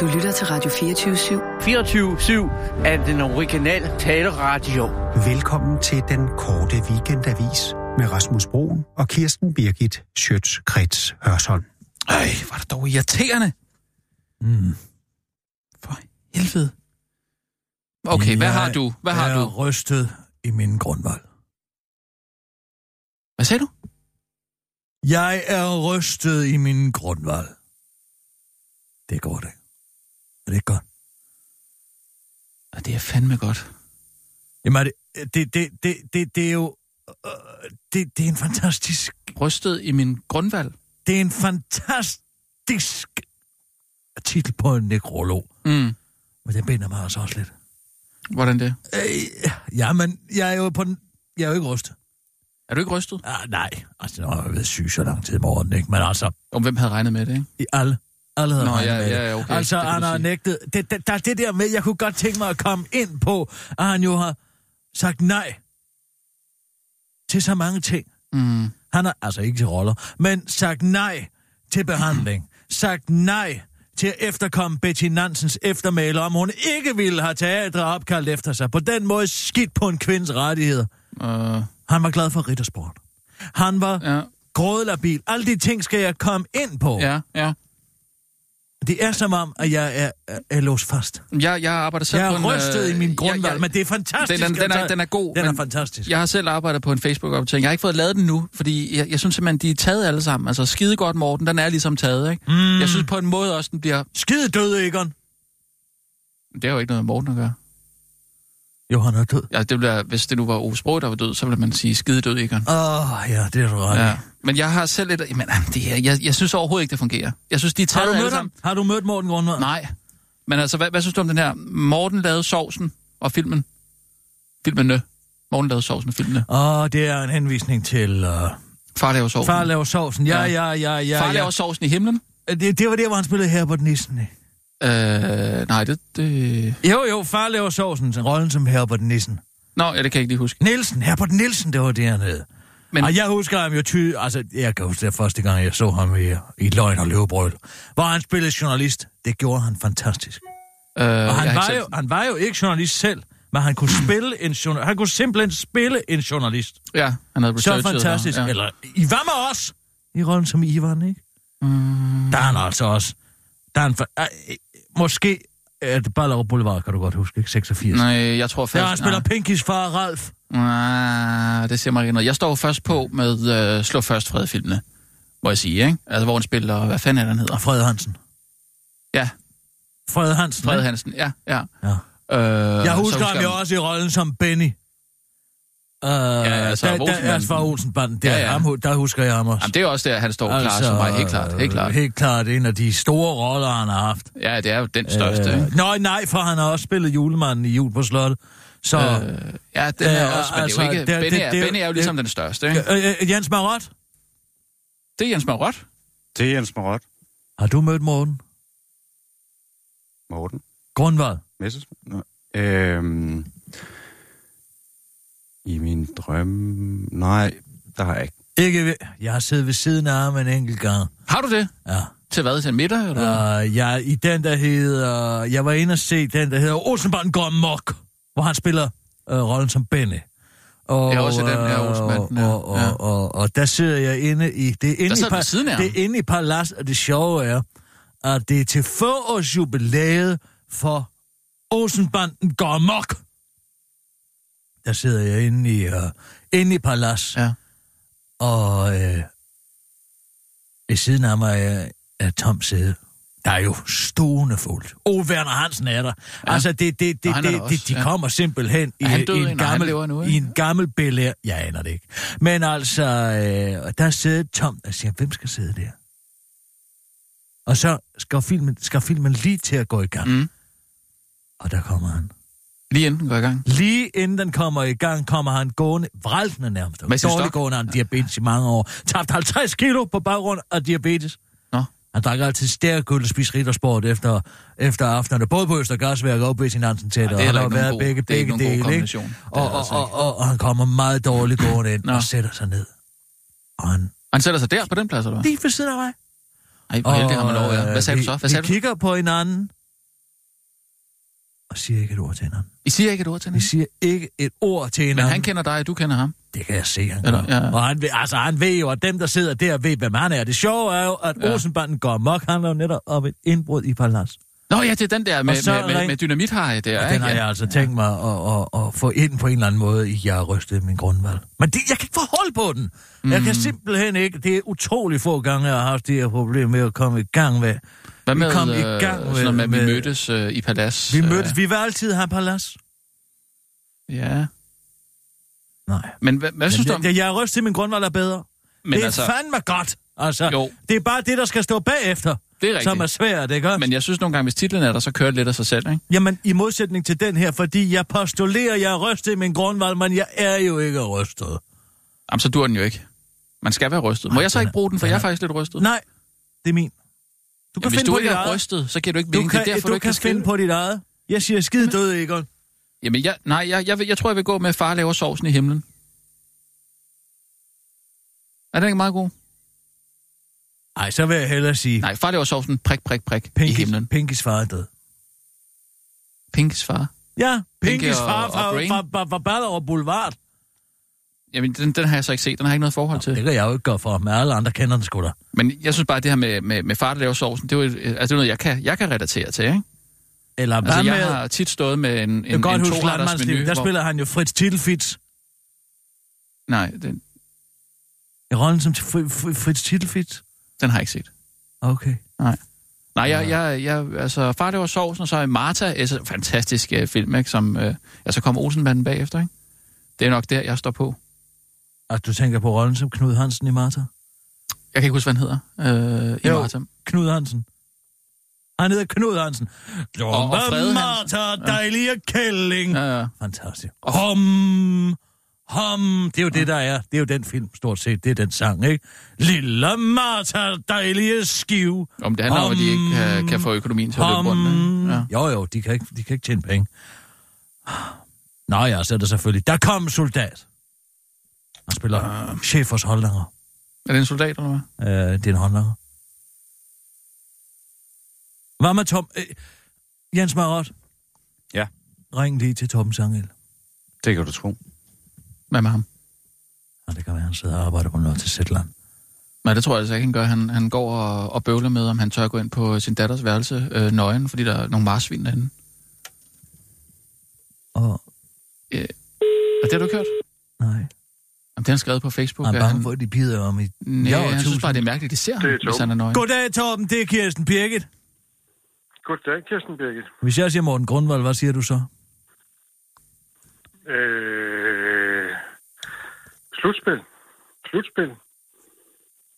Du lytter til Radio 24-7. 24-7 er den originale taleradio. Velkommen til den korte weekendavis med Rasmus Broen og Kirsten Birgit Schøtz-Krets Hørsholm. Ej, var det dog irriterende. Mm. For helvede. Okay, hvad har du? Hvad har er du? rystet i min grundvold. Hvad sagde du? Jeg er rystet i min grundvold. Det går det. Er det ikke godt? Ja, det er fandme godt. Jamen, er det, det, det, det, det, det er jo... Øh, det, det er en fantastisk... Rystet i min grundvalg. Det er en fantastisk titel på en nekrolog. Mm. Men den binder mig altså også lidt. Hvordan det? Øh, jamen, jeg er jo på den... Jeg er jo ikke rystet. Er du ikke rystet? Ah, nej, altså, nu har jeg været syg så lang tid i morgen, ikke? Men altså, Om hvem havde regnet med det, ikke? i alle. Alle havde Nå, regnet ja, ja, okay. Altså, Det han har nægtet... Det, det, der er det der med, jeg kunne godt tænke mig at komme ind på, at han jo har sagt nej til så mange ting. Mm. Han har, altså ikke til roller, men sagt nej til behandling. sagt nej til at efterkomme Betty Nansens eftermæle, om hun ikke ville have teatre opkaldt efter sig. På den måde skidt på en kvindes rettigheder. Uh, Han var glad for riddersport. Han var ja, grådelabil. Alle de ting skal jeg komme ind på. ja, ja. Det er som om, at jeg er, er, er låst fast. Jeg, jeg arbejder selv Jeg på en... rystet øh, i min jeg- grundvalg, jeg- men det er fantastisk. Den, den, den, er, altså. den er god. Den er fantastisk. Jeg har selv arbejdet på en Facebook-opdatering. Jeg har ikke fået lavet den nu, fordi jeg, jeg synes simpelthen, de er taget alle sammen. Altså skide godt, Morten, den er ligesom taget, ikke? Mm. Jeg synes på en måde også, den bliver... Skide død, Egon. Det er jo ikke noget med Morten at gøre. Jo, han er død. Ja, det være, hvis det nu var Ove Sprog, der var død, så ville man sige skide død, Egon. Åh, oh, ja, det er du ret Ja. ja. Men jeg har selv lidt... Men det her, jeg, jeg synes overhovedet ikke, det fungerer. Jeg synes, de er Har taget du alle mødt ham? Har du mødt Morten Grundvald? Nej. Men altså, hvad, hvad synes du om den her? Morten lavede sovsen og filmen. Filmene. Morten lavede sovsen og filmene. Åh, oh, det er en henvisning til uh, Far laver sovsen. Far laver sovsen. Ja, Ja. ja, ja, ja. Far ja. laver sovsen i himlen. Det, det var der, hvor han spillede her på Nissen. ikke? Øh, nej, det, det... Jo, jo, far laver sovsen, rollen som Herbert Nissen. Nå, ja, det kan jeg ikke lige huske. Nielsen, Herbert Nielsen, det var det, han hed. Men-. Og jeg husker ham jo ty... Altså, jeg kan huske det første gang, jeg så ham i, i Løgn og Løvebrøl. Hvor han spillede journalist. Det gjorde han fantastisk. Øh, Og han var, selv- jo, han var jo ikke journalist selv, men han kunne spille en journalist. Han kunne simpelthen spille en journalist. Ja, han havde Så fantastisk. her, Ja. Eller, I var med os i rollen som Ivan, ikke? Mm, Der er han altså også. Der er han for, måske er det Ballerup Boulevard, kan du godt huske, ikke? 86. nej, jeg tror Der først... han spiller Pinkys far, Ralf. nej, nej, det siger mig ikke noget. Jeg står først på med øh, Slå Først Fred-filmene, må jeg sige, ikke? Altså, hvor han spiller... Hvad fanden er det, han hedder? Fred Hansen. Ja, Fred Hansen, Fred? Hansen. Ja, ja. Ja. Øh, Jeg så husker ham jo også i rollen som Benny. Uh, ja, altså, der, der, altså fra Olsenbanden, der, Ja, ja. Ham, der husker jeg ham også. Jamen, det er også der, han står altså, klar som mig. Helt klart, helt klart. Helt klart en af de store roller, han har haft. Ja, det er jo den største, øh, ikke? Nå, nej, for han har også spillet julemanden i jul på slottet. Så, øh, Øh, ja, den er øh, også, men altså, det er jo ikke... det- Benny, det- er, det- Benny er jo ligesom den største, ikke? øh, øh, Jens Marot, Det er Jens Marot. Det er Jens Marot. har du mødt Morten? Morten. Grundvald. Messes. Øhm, I min drøm... Nej, der har jeg ikke. Ikke ved... Jeg har siddet ved siden af ham en enkelt gang. Har du det? Ja. Til hvad? Til middag, eller? Uh, jeg, I den, der hedder... Jeg var inde og se den, der hedder Olsenbanden går mok, hvor han spiller uh, rollen som Benny. Og, Ja, også den her øh, Olsenbanden, ja. Og, og, Ja. og, og, og der sidder jeg inde i... Det er inde, Der i, par, siden af det er inde i Palas, og det sjove er, at det er til forårs jubilæet for Olsenbanden går mok. Der sidder jeg inde i, uh, inde i Palas. Ja. Og øh, ved siden af mig er, er Tom sæde. Der er jo stående fuldt. O. Werner Hansen er der. Ja. Altså, det, det, det, det, det, de ja. kommer simpelthen i, i en gammel, nu, i en gammel billede. Jeg aner det ikke. Men altså, øh, der sidder Tom og siger, hvem skal sidde der? Og så skal filmen, skal filmen lige til at gå i gang. Mm. Og der kommer han. Lige inden den går i gang. Lige inden den kommer i gang, kommer han gående, vraltende nærmest. Stok? gående, han diabetes i mange år. Tabt 50 kilo på baggrund af diabetes. Nå. Han drak altid stærkøl og spiste riddersport efter, efter aftenerne, både på Østergasværk og sin Hansen til Ej, det er og han har været god- begge, begge dele, ikke? Og, det og, altså og, og, og, han kommer meget dårligt gående ind og sætter sig ned. Og han Han sætter sig der på den plads, eller hvad? lige ved siden af mig. Ej, hvor heldig har man lov, ja. øh, Hvad sagde vi, du så? Hvad vi sagde du? kigger på hinanden, og siger ikke et ord til hinanden. I siger ikke et ord til Vi hende? siger ikke et ord til Men hinanden. han kender dig, og du kender ham. Det kan jeg se, han Eller- gør. ja. Og han ved, altså, han ved jo, at dem, der sidder der, ved, hvem han er. Det sjove er jo, at Ja. Olsenbanden går mok. Han er jo netop op et indbrud i palads. Nå ja, det er den der med, så med, med, med dynamithaj der, Og den har Ja. jeg altså tænkt mig at, at, at, få ind på en eller anden måde i jeg rystet min grundvalg. Men det, jeg kan ikke få hold på den. Mm. Jeg kan simpelthen ikke. Det er utrolig få gange, jeg har haft det her problem med at komme i gang med. Hvad vi med, kom i øh, gang sådan med- med, at vi med- mødtes øh, i Palads? Vi mødtes, vi vil altid have palads. Øh, ja. Nej. Men hvad, hvad synes du om... Jeg, jeg rystet min grundvalg er bedre. Men det er altså, fandme godt. Altså, Jo. det er bare det, der skal stå bagefter, det er rigtigt. som er svært, ikke? Men jeg synes nogle gange, hvis titlen er der, så kører det lidt af sig selv, ikke? Jamen, i modsætning til den her, fordi jeg postulerer, jeg er rystet i min grundvalg, men jeg er jo ikke rystet. Jamen, så dur den jo ikke. Man skal være rystet. Må Ej, jeg så ikke bruge den, for den jeg er er- faktisk lidt rystet? Nej, det er min. Du kan Jamen, hvis du ikke er rystet, så giver du ikke Du mening. kan, det er derfor, du, du, kan kan finde på dit eget. Jeg siger skid død, Egon. Jamen, jeg, nej, jeg, jeg, vil- jeg tror, jeg vil gå med far laver sovsen i himlen. Er den ikke meget god? Nej, så vil jeg hellere sige, Nej, far laver sovsen prik, prik, prik i Pinkis, himlen. Pinkis far er død. Pinkes far. Ja, Pinky Pinkis og- far fra, fra, fra, fra Ballerup Boulevard. Jamen, den, den har jeg så ikke set. Den har jeg ikke noget forhold til. Det kan jeg jo ikke gøre for, men alle andre kender den sgu da. Men jeg synes bare, at det her med, med, med far, der laver sovsen, det er jo altså, det er noget, jeg kan, jeg kan relatere til, ikke? Eller Altså, med... jeg har tit stået med en, en, jeg godt en huske menu. Der hvor- spiller han jo Fritz Titelfits. Nej, den, I rollen som Fri- Fri- Fritz Titelfits. den har jeg ikke set. Okay. Nej, jeg, jeg, jeg, altså, far laver sovsen, og så er Martha, en fantastisk uh, film, ikke? Som, uh, ja, så kommer Olsenbanden bagefter, ikke? Det er nok der, jeg står på. Og du tænker på rollen som Knud Hansen i Martha? Jeg kan ikke huske, hvad han hedder uh, i Jo. Martha. Knud Hansen. Han hedder Knud Hansen. Og- og Frede Hansen. Martha, dejlige kælling. Ja, ja. Fantastisk. Hom, hom. Det er jo det, der er. Det er jo den film, stort set. Det er den sang, ikke? Lille Martha, dejlige skiv. Om det handler om, at de ikke kan, kan få økonomien til at løbe rundt. Ja. Jo, jo, de kan, ikke, de kan ikke tjene penge. Nå ja, så er det selvfølgelig. Der kom soldat. Han spiller uh. chef hos Holdninger. Er det en soldat, eller hvad? Øh, det er en håndlanger. Hvad med Tom... Øh, Jens Marot? Ja. Ring lige til Torben Sangel. Det kan du tro. Hvad med ham? Ja, det kan være, han sidder og arbejder på noget til Sætland. Nej, det tror jeg altså ikke, han gør. Han, han går og, og bøvler med, om han tør gå ind på sin datters værelse øh, nøgen, fordi der er nogle marsvin derinde. Og Og det har du ikke hørt? nej, Jamen, det har han skrevet på Facebook. han er bange for, at de bider om i... Nej, jeg synes tusind. bare, det er mærkeligt, de ser Det er hvis han er nøgen. Goddag, Torben. Det er Kirsten Birgit. Goddag, Kirsten Birgit. Hvis jeg siger Morten Grundvald, hvad siger du så? Øh, slutspil. Slutspil.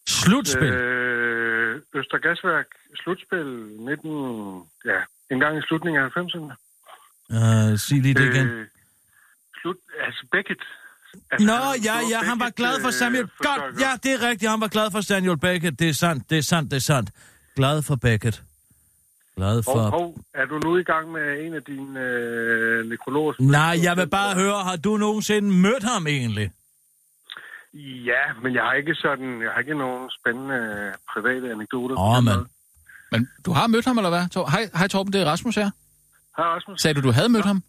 Slutspil. Øh... Øh, Østergasværk. Slutspil 19... Ja, en gang i slutningen af 90'erne. Uh, sig lige det igen. Øh, slut... Altså Beckett. Altså, Nå, ja, ja, han var glad for øh, Samuel. Godt, fortolker. ja, det er rigtigt. Han var glad for Samuel Beckett. Det er sandt, det er sandt, det er sandt. Glad for Beckett. Glad for... Hov, hov, er du nu i gang med en af dine øh, nekrologer? Nej, jeg vil bare høre, har du nogensinde mødt ham egentlig? Ja, men jeg har ikke sådan, jeg har ikke nogen spændende øh, private anekdoter. Åh, den men-. Men du har mødt ham, eller hvad? Hej, hej Torben, det er Rasmus her. Hej, Rasmus. Sagde du, du havde mødt ham?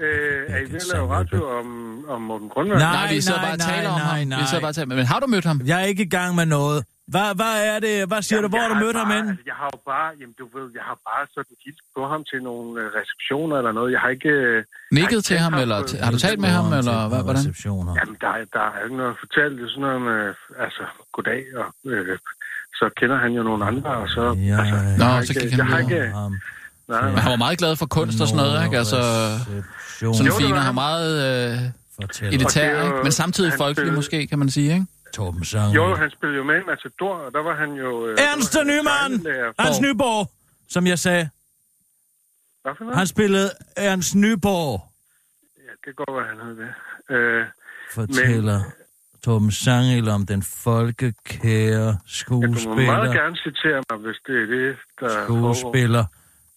Øh, er I ved at lave radio om, om Morten Grundvald? Nej. Nej, vi sidder bare og nej, om nej, ham. nej. Vi sidder bare og taler. Men har du mødt ham? Jeg er ikke i gang med noget. Hvad, hvad er det? Hvad siger Jamen, du? Hvor har du mødt ham henne? Altså, jeg har jo bare, jamen du ved, jeg har bare sådan hilst på ham til nogle øh, receptioner eller noget. Jeg har ikke... Nikket til kendt ham, eller t- har du talt med ham, eller hvad, hvordan? Receptioner. Jamen, der, er- der er ikke noget at fortælle. Det er sådan noget med, altså, goddag, og øh, så kender han jo nogle andre, og så... Ja, altså, ja. jeg Nå, har så ikke- gik han jeg har ikke, Ham. nej, Men nej. han var meget glad for kunst og sådan noget, ikke? Altså. Sådan Jo, det fin var og har meget øh, Fortæl. Og det elitær, ikke? Men samtidig folkelig spillede- måske, kan man sige, ikke? Torben Sang. Jo, han spillede jo med i Matador, og der var han jo... Øh, Ernst han Nyman! Hans? Nyborg, som jeg sagde. Hvad for noget? Han spillede Ernst Nyborg, Ja, det går, hvad han hed det. Øh, fortæller Torben Sangel om den folkekære jeg kunne meget skuespiller, gerne citere mig, hvis det er det, der skuespiller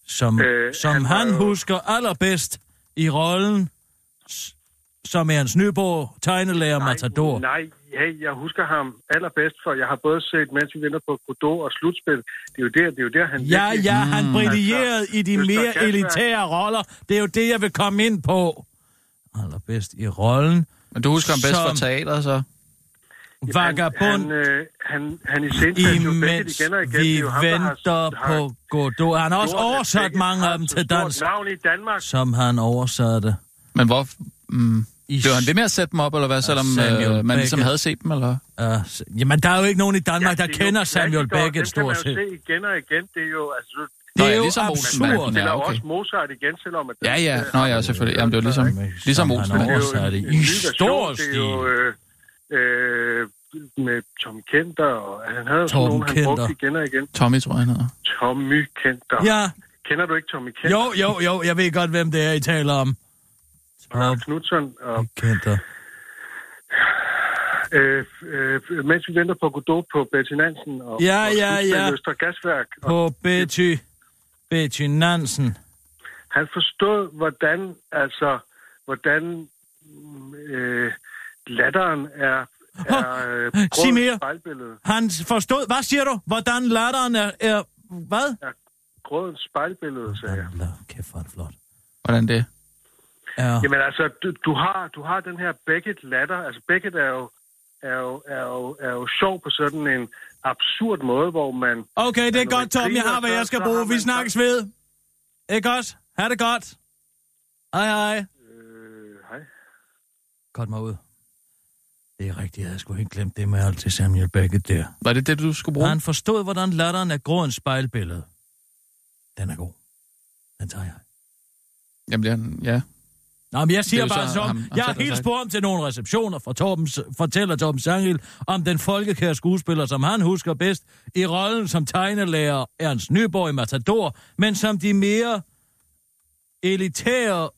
som, Øh, som han han jo- husker allerbedst i rollen som er Ernst Nyborg, tegnelærer Matador. Nej, hey, jeg husker ham allerbedst, for jeg har både set, mens vi venter på Godot og slutspil. Det er jo der, det er jo der han... Ja, virkelig- ja, han brillerede Altså, i de mere Gasværk. elitære roller. Det er jo det, jeg vil komme ind på. Allerbedst i rollen. Men du husker ham bedst fra Som- teateret, så? Vagabond, Han, øh, han, han i scenesætter jo begge imens igen og igen. Det vi er jo ham, der har- venter har på Godot. Han har også oversat mange af dem til stort dansk, navn i Danmark. som han oversatte. Men hvor... Mm, I blev han ved med at sætte dem op, eller hvad, selvom øh, man ligesom havde set dem, eller? Uh, jamen, der er jo ikke nogen i Danmark, der det er jo kender Samuel Beckett dem kan man stort jo set. se igen og igen. Det er jo, altså, Det Nå er ja, jo ligesom absurd. det Ja, er okay. også Mozart igen, selvom... At Ja, ja. Nå ja, selvfølgelig. Jamen, det var ligesom, ligesom Olsenbanden. Det er jo en, i en version. stor Det er jo øh, øh, med Tom Kenter, og han havde jo sådan Tom nogen, han brugte igen og igen. Tommy, tror jeg, han hedder. Tommy Kenter. Ja, Kender du ikke Tommy Kenter? jo, jo, jo, jeg ved godt, hvem det er, I taler om. Tom Knudsen. Og, Kenter. øh, øh, mens vi venter på Godot på Betty Nansen og, Ja, og ja, ja. Østre Gasværk. Og På Betty, Betty Nansen. han forstod, hvordan, altså, hvordan øh, latteren er, er øh, Sig mere. spejlbillede. Han forstod, hvad siger du? Hvordan latteren er, er hvad? Grådens spejlbillede, sagde jeg. La, kæft, hvor er det flot. Hvordan det? Ja. Jamen altså, du, du, har, du har den her Beckett latter. Altså Beckett er jo, er jo, er jo, er jo sjov på sådan en absurd måde, hvor man... Okay, det er godt, Tom. Jeg griner, har, hvad jeg skal bruge. Vi snakkes ved. Ikke også? Ha' det godt. Hej, hej. Øh, hej. Godt mig ud. Det er rigtigt, jeg havde sgu helt glemt det med alt til Samuel Beckett der. Var det det, du skulle bruge? Han forstod, hvordan latteren er gråens spejlbillede. Den er god. Den tager jeg. Jamen, han- ja. Nå, men jeg siger er bare så som, ham- ham jeg har helt spurgt om til nogle receptioner fra Torben, fortæller Torben Sangil om den folkekære skuespiller, som han husker bedst, i rollen som tegnelærer Ernst Nyborg i Matador, men som de mere elitære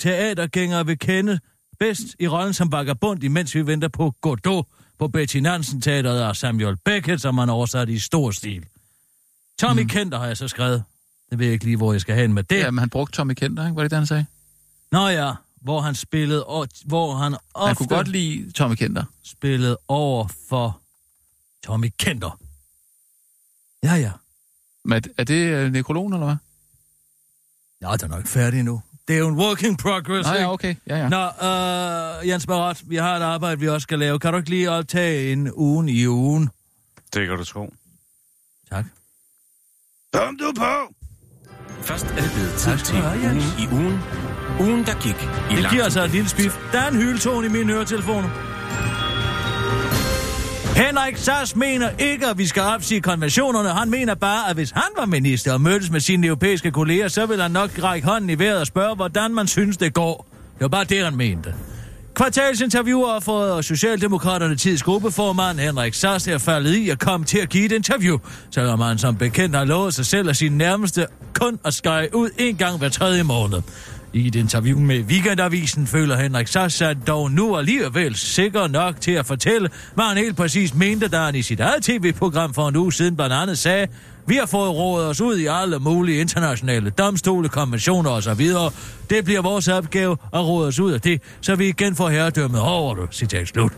teatergængere vil kende bedst i rollen som vagabond, imens vi venter på Godot på Betty Nansen Teateret af Samuel Beckett, som han oversat i stor stil. Tommy mm. Kenter har jeg så skrevet. Det ved jeg ikke lige, hvor jeg skal hen med det. Jamen, han brugte Tommy Kenter, ikke? Var det det, han sagde? Nå ja, hvor han spillede, og, hvor han ofte Han kunne godt lide Tommy Kenter. spillede over for Tommy Kenter. Ja, ja. Men er- det nekrologen, eller hvad? Nå, den er ikke færdig endnu. Det er jo en working progress, Nej, ikke? ja, okay. Ja, ja. Nå, øh, Jens Barat, vi har et arbejde, vi også skal lave. Kan du ikke lige optage en ugen i ugen? Det kan du tro. Tak. Kom du på! Først er det blevet tid til have, ugen i ugen. Ugen, der gik i Det giver altså et lille spif. Der er en hyletone i mine høretelefoner. Henrik Sass mener ikke, at vi skal opsige konventionerne. Han mener bare, at hvis han var minister og mødtes med sine europæiske kolleger, så ville han nok række hånden i vejret og spørge, hvordan man synes, det går. Det var bare det, han mente. Kvartalsinterviewer for Socialdemokraterne tids gruppeformand Henrik Sass er faldet i at komme til at give et interview, selvom han som bekendt har lovet sig selv og sine nærmeste kun at skære ud en gang hver tredje måned. I et interview med Weekendavisen føler Henrik Sass sig dog nu alligevel sikker nok til at fortælle, hvad han helt præcis mente, da han i sit eget tv-program for en uge siden blandt andet sagde, vi har fået rådet os ud i alle mulige internationale domstole, konventioner osv. Det bliver vores opgave at råde os ud af det, så vi igen får herredømmet over det. Citat slut.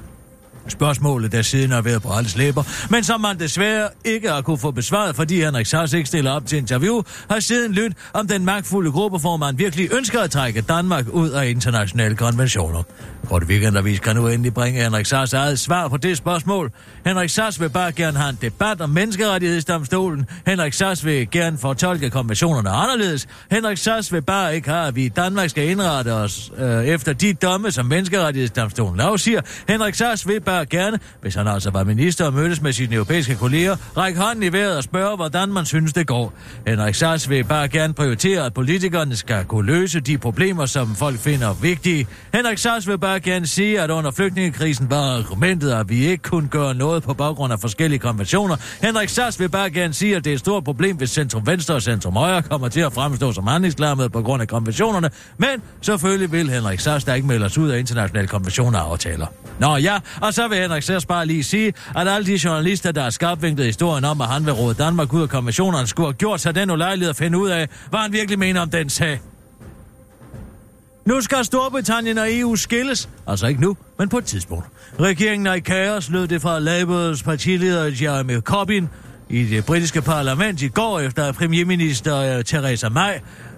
Spørgsmålet, der siden har været på alles læber, men som man desværre ikke har kunne få besvaret, fordi Henrik Sass ikke stiller op til interview, har siden lyttet om den magtfulde gruppeformand virkelig ønsker at trække Danmark ud af internationale konventioner. Kort weekendavis kan nu endelig bringe Henrik Sass eget svar på det spørgsmål. Henrik Sass vil bare gerne have en debat om menneskerettighedsdomstolen. Henrik Sass vil gerne fortolke konventionerne anderledes. Henrik Sass vil bare ikke have, at vi i Danmark skal indrette os øh, efter de domme, som menneskerettighedsdomstolen afsiger. Henrik Sass vil bare gerne, hvis han altså var minister og mødtes med sine europæiske kolleger, række hånden i vejret og spørge, hvordan man synes, det går. Henrik Sars vil bare gerne prioritere, at politikerne skal kunne løse de problemer, som folk finder vigtige. Henrik Sars vil bare gerne sige, at under flygtningekrisen var argumentet, at vi ikke kunne gøre noget på baggrund af forskellige konventioner. Henrik Sars vil bare gerne sige, at det er et stort problem, hvis centrum venstre og centrum højre kommer til at fremstå som handlingslammede på grund af konventionerne. Men selvfølgelig vil Henrik Sars da ikke melde os ud af internationale konventioner og aftaler. Nå ja, og så vil Henrik Sass bare lige sige, at alle de journalister, der har skarpvinklet historien om, at han vil råde Danmark ud af konventionerne, skulle have gjort sig den ulejlighed at finde ud af, hvad han virkelig mener om den sag. Nu skal Storbritannien og EU skilles. Altså ikke nu, men på et tidspunkt. Regeringen er i kaos, lød det fra Labours partileder Jeremy Corbyn i det britiske parlament i går, efter at premierminister øh, Theresa May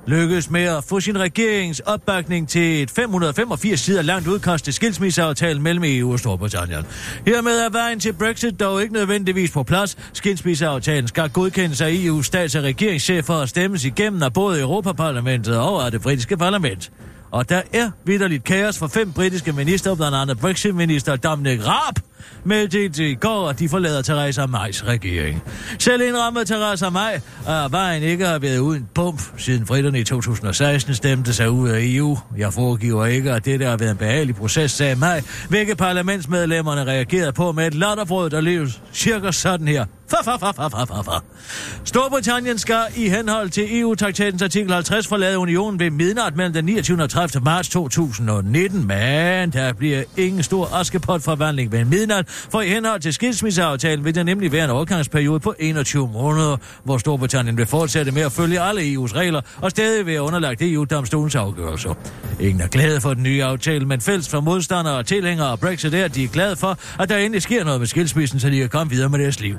lykkedes med at få sin regerings opbakning til et 585 sider langt udkast til skilsmisseaftalen mellem EU og Storbritannien. Hermed er vejen til Brexit dog ikke nødvendigvis på plads. Skilsmisseaftalen skal godkendes af EU's stats- og regeringschefer og stemmes igennem af både Europaparlamentet og af det britiske parlament. Og der er vidderligt kaos for fem britiske minister, blandt andet Brexit-minister Dominic Raab, meddelte i går, at de forlader Theresa Majs regering. Selv indrømmet Theresa Maj, at vejen ikke har været uden pump, siden britterne i 2016 stemte sig ud af EU. Jeg foregiver ikke, at det der har været en behagelig proces, sagde Maj, hvilke parlamentsmedlemmerne reagerede på med et latterbrød, der leves cirka sådan her. Fa, fa, fa, fa, fa, fa, fa. Storbritannien skal i henhold til EU-traktatens artikel 50 forlade unionen ved midnat mellem den 29. og 30. marts 2019, men der bliver ingen stor askepot-forvandling ved midnat, for i henhold til skilsmisseaftalen vil der nemlig være en overgangsperiode på 21 måneder, hvor Storbritannien vil fortsætte med at følge alle EU's regler og stadig være underlagt EU-domstolens afgørelser. Ingen er glade for den nye aftale, men fælles for modstandere og tilhængere af Brexit er, at de er glade for, at der endelig sker noget med skilsmissen, så de kan komme videre med deres liv.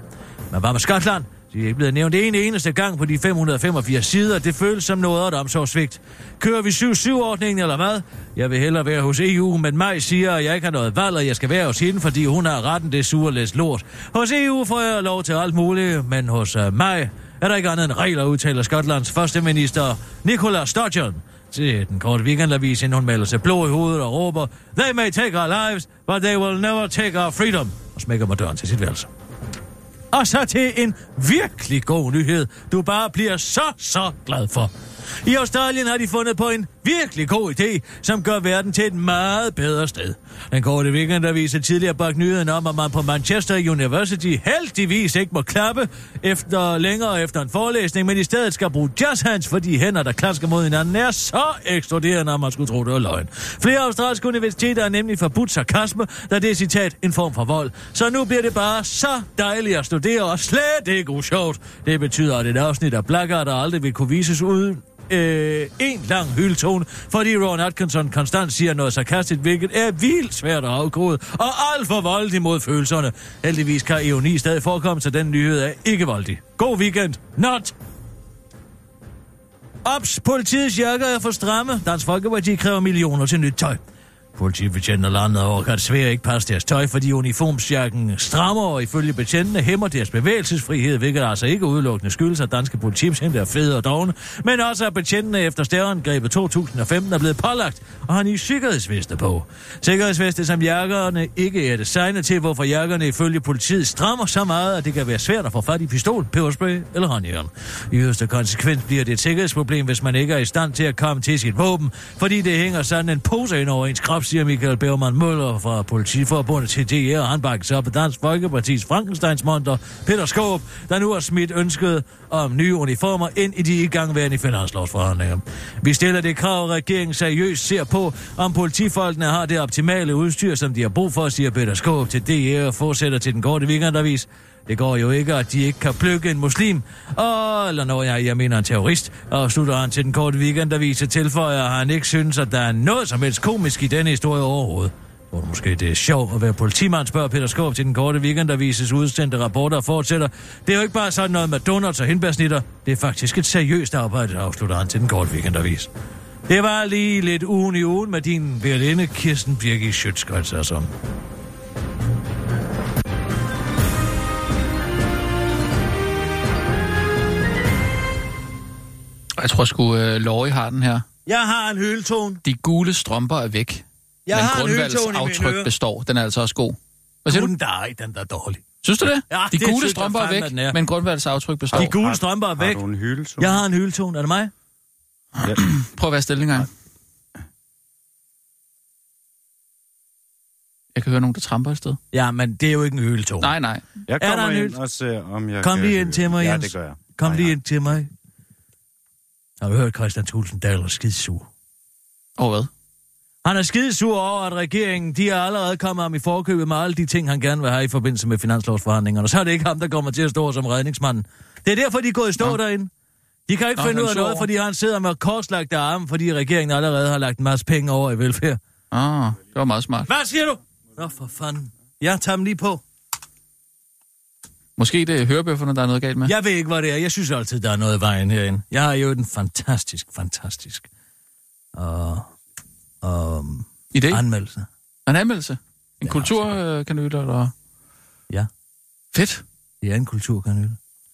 Men hvad med Skotland? De er ikke blevet nævnt en eneste gang på de 585 sider. Det føles som noget af omsorgsvigt. Kører vi 7-7-ordningen eller hvad? Jeg vil hellere være hos EU, men mig siger, at jeg ikke har noget valg, og jeg skal være hos hende, fordi hun har retten det sure læs lort. Hos EU får jeg lov til alt muligt, men hos øh, uh, mig er der ikke andet end regler, udtaler Skotlands første minister Nicola Sturgeon til den korte weekendavis, inden hun melder sig blå i hovedet og råber, They may take our lives, but they will never take our freedom, og smækker mig døren til sit værelse. Og så til en virkelig god nyhed, du bare bliver så, så glad for. I Australien har de fundet på en virkelig god idé, som gør verden til et meget bedre sted. Den korte weekend der viser tidligere bak nyheden om, at man på Manchester University heldigvis ikke må klappe efter længere efter en forelæsning, men i stedet skal bruge jazzhands, fordi hænder, der klasker mod hinanden, er så eksploderende, at man skulle tro, det var løgn. Flere australske universiteter er nemlig forbudt sarkasme, da det er citat en form for vold. Så nu bliver det bare så dejligt at studere, og slet ikke usjovt. Det betyder, at et afsnit af Blackguard der aldrig vil kunne vises uden øh, en lang hyldtone, fordi Ron Atkinson konstant siger noget sarkastisk, hvilket er vildt svært at afkode, og alt for voldig mod følelserne. Heldigvis kan ironi stadig forekomme, så den nyhed er ikke voldig. God weekend. Not! Ops, politiets jakker er for stramme. Dansk Folkeparti kræver millioner til nyt tøj. Politibetjentene landet over kan desværre ikke passe deres tøj, fordi uniformsjakken strammer og ifølge betjentene hæmmer deres bevægelsesfrihed, hvilket altså ikke udelukkende skyldes, at danske politibetjente er fede og dogne, men også at betjentene efter stærreangrebet 2015 er blevet pålagt og har nye sikkerhedsveste på. Sikkerhedsveste, som jakkerne ikke er designet til, hvorfor jakkerne ifølge politiet strammer så meget, at det kan være svært at få fat i pistol, peberspray eller håndjern. I yderste konsekvens bliver det et sikkerhedsproblem, hvis man ikke er i stand til at komme til sit våben, fordi det hænger sådan en pose ind over ens krop, siger Michael Bergman Møller fra Politiforbundet til DR, og han bakkes op af Dansk Folkepartis Frankensteins monter, Peter Skåb, der nu har smidt ønsket om nye uniformer ind i de igangværende finanslovsforhandlinger. Vi stiller det krav, at regeringen seriøst ser på, om politifolkene har det optimale udstyr, som de har brug for, siger Peter Skåb til DR og fortsætter til den korte weekendavis. Det går jo ikke, at de ikke kan plukke en muslim, og, eller når jeg, jeg mener en terrorist, og slutter han til den korte weekendavis og tilføjer, at han ikke synes, at der er noget som helst komisk i denne historie overhovedet. Hvor måske det er sjovt at være politimand, spørger Peter Skov til den korte weekendavises udsendte rapporter og fortsætter. Det er jo ikke bare sådan noget med donuts og hindbærsnitter. Det er faktisk et seriøst arbejde, afslutter han til den korte weekendavis. Det var lige lidt ugen i ugen med din værlinde Kirsten Birgit Schøtzgrads, altså. Jeg tror sgu, uh, Laurie har den her. Jeg har en hyldtone. De gule strømper er væk. Jeg men har en i mine aftryk ører. består. Den er altså også god. Hvad siger du? Guden, der den der er dårlig. Synes du det? Ja, De det gule strømper er væk, den er. men grundvalgs aftryk består. De gule strømper er Har væk. du en hyldetone? Jeg har en hyldtone. Er det mig? Ja. Prøv at være stille en gang. Jeg kan høre nogen, der tramper et sted. Ja, men det er jo ikke en hyldtone. Nej, nej. Jeg Er der kommer en ind og ser, om jeg Kom kan... lige ind til mig, Ja, Jens. det gør jeg. Kom Nej, lige nej. ind til mig. Har du hørt Christian Thulsen Dahl er skidesur? Og hvad? Han er skidesur over, at regeringen, de er allerede kommet ham i forkøbet med alle de ting, han gerne vil have i forbindelse med finanslovsforhandlingerne. Så er det ikke ham, der kommer til at stå som redningsmanden. Det er derfor, de er gået i stå Nå. derinde. De kan ikke Nå, finde ud af noget, over. fordi han sidder med korslagte arme, fordi regeringen allerede har lagt en masse penge over i velfærd. Ah, det var meget smart. Hvad siger du? Nå, for fanden. Jeg tager dem lige på. Måske det er hørebøfferne, der er noget galt med. Jeg ved ikke, hvad det er. Jeg synes altid, der er noget i vejen herinde. Jeg har jo den fantastisk, fantastisk og, og Idé? anmeldelse. En anmeldelse? En Ja, kulturkanyle, eller? Ja. Fedt. Det er en kulturkanyle.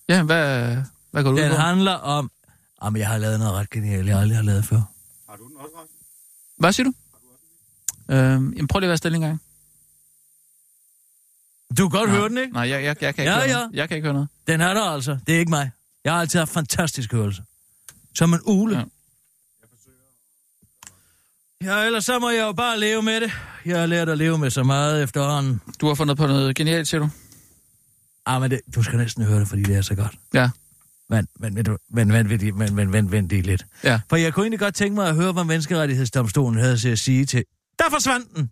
Ja, hvad, hvad går du ud Den på? handler om... Jamen, jeg har lavet noget ret genialt, jeg aldrig har lavet før. Hvad siger du? Øhm, jamen, prøv lige at være stille en gang. Du kan godt Nej. høre den, ikke? Nej, jeg, jeg, jeg kan ikke Ja, høre ja. noget. Jeg kan ikke høre noget. Den er der altså. Det er ikke mig. Jeg har altid haft fantastisk hørelse. Som en ule. Ja. Ja. ellers så må jeg jo bare leve med det. Jeg har lært at leve med så meget efterhånden. Du har fundet på noget genialt, siger du? Ah, men det, du skal næsten høre det, fordi det er så godt. Ja. Men, men, men, men, men, men, men, men, men, men det lidt. Ja. For jeg kunne egentlig godt tænke mig at høre, hvad menneskerettighedsdomstolen havde til at sige til... Der forsvandt den!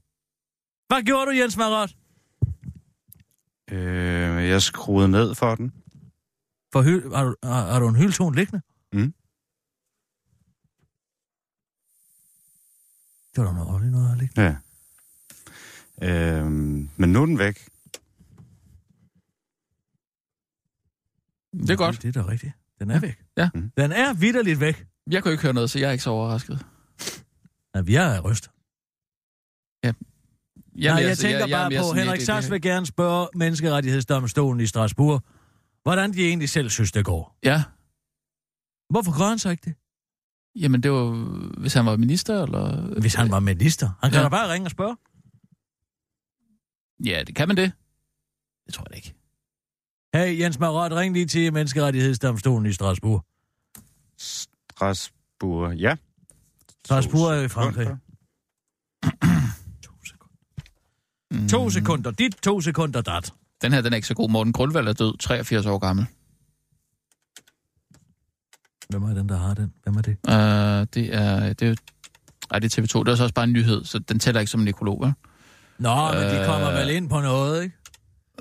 Hvad gjorde du, Jens Marot? Øh, jeg skruede ned for den. For hyl, har, du, har, har du en hyldton liggende? Mm. Det var da noget ordentligt noget at ligge. Ja. Øh, men nu er den væk. Det er godt. Det er da rigtigt. Den er væk. Ja. Mm. Den er vidderligt væk. Jeg kunne ikke høre noget, så jeg er ikke så overrasket. Ja, vi er ryst. Jamen, Nej, jeg altså, tænker jeg bare mere på, sådan, Henrik det- Sass det- vil gerne spørge menneskerettighedsdomstolen i Strasbourg, hvordan de egentlig selv synes, det går. Ja, Hvorfor gør han så ikke det? jamen det var, hvis han var minister, eller... Hvis han var minister. Han kan Ja. da bare ringe og spørge. Ja, det kan man det. Det tror jeg da ikke. Hey, Jens Marot, ring lige til menneskerettighedsdomstolen i Strasbourg. Strasbourg, ja. Strasbourg er i Frankrig. Mm. To sekunder dit, to sekunder dat. Den her, den er ikke så god. Morten Grundvald er død, 83 år gammel. Hvem er den, der har den? Hvem er det? Uh, det er... Det er ej, det er TV2. Det er så også bare en nyhed, så den tæller ikke som en nekrolog, vel? Nå, men de Øh. kommer vel ind på noget, ikke?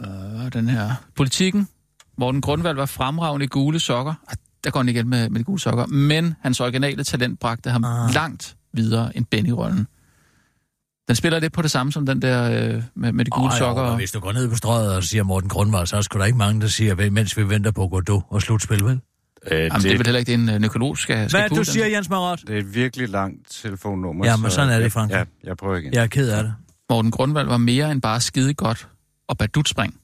Uh, den her... Politikken. Morten Grundvald var fremragende i gule sokker. Ah, der går han igen med, med de gule sokker. Men hans originale talent bragte ham ah. langt videre end Benny-rollen. Den spiller lidt på det samme som den der øh, med, med de gule Åh, sokker. Jo, men hvis du går ned på strøget og siger Morten Grundvald, så er sgu da ikke mange, der siger, mens vi venter på Godot og slutspil, vel? Øh, Jamen, det er vel heller ikke det, en øh, nekrolog skal, skal Hvad du den. siger, Jens Marot? Det er et virkelig langt telefonnummer. Ja, men så- sådan er det i Frankrig. Ja, jeg prøver igen. Jeg er ked af det. Morten Grundvald var mere end bare skide godt og badutspring.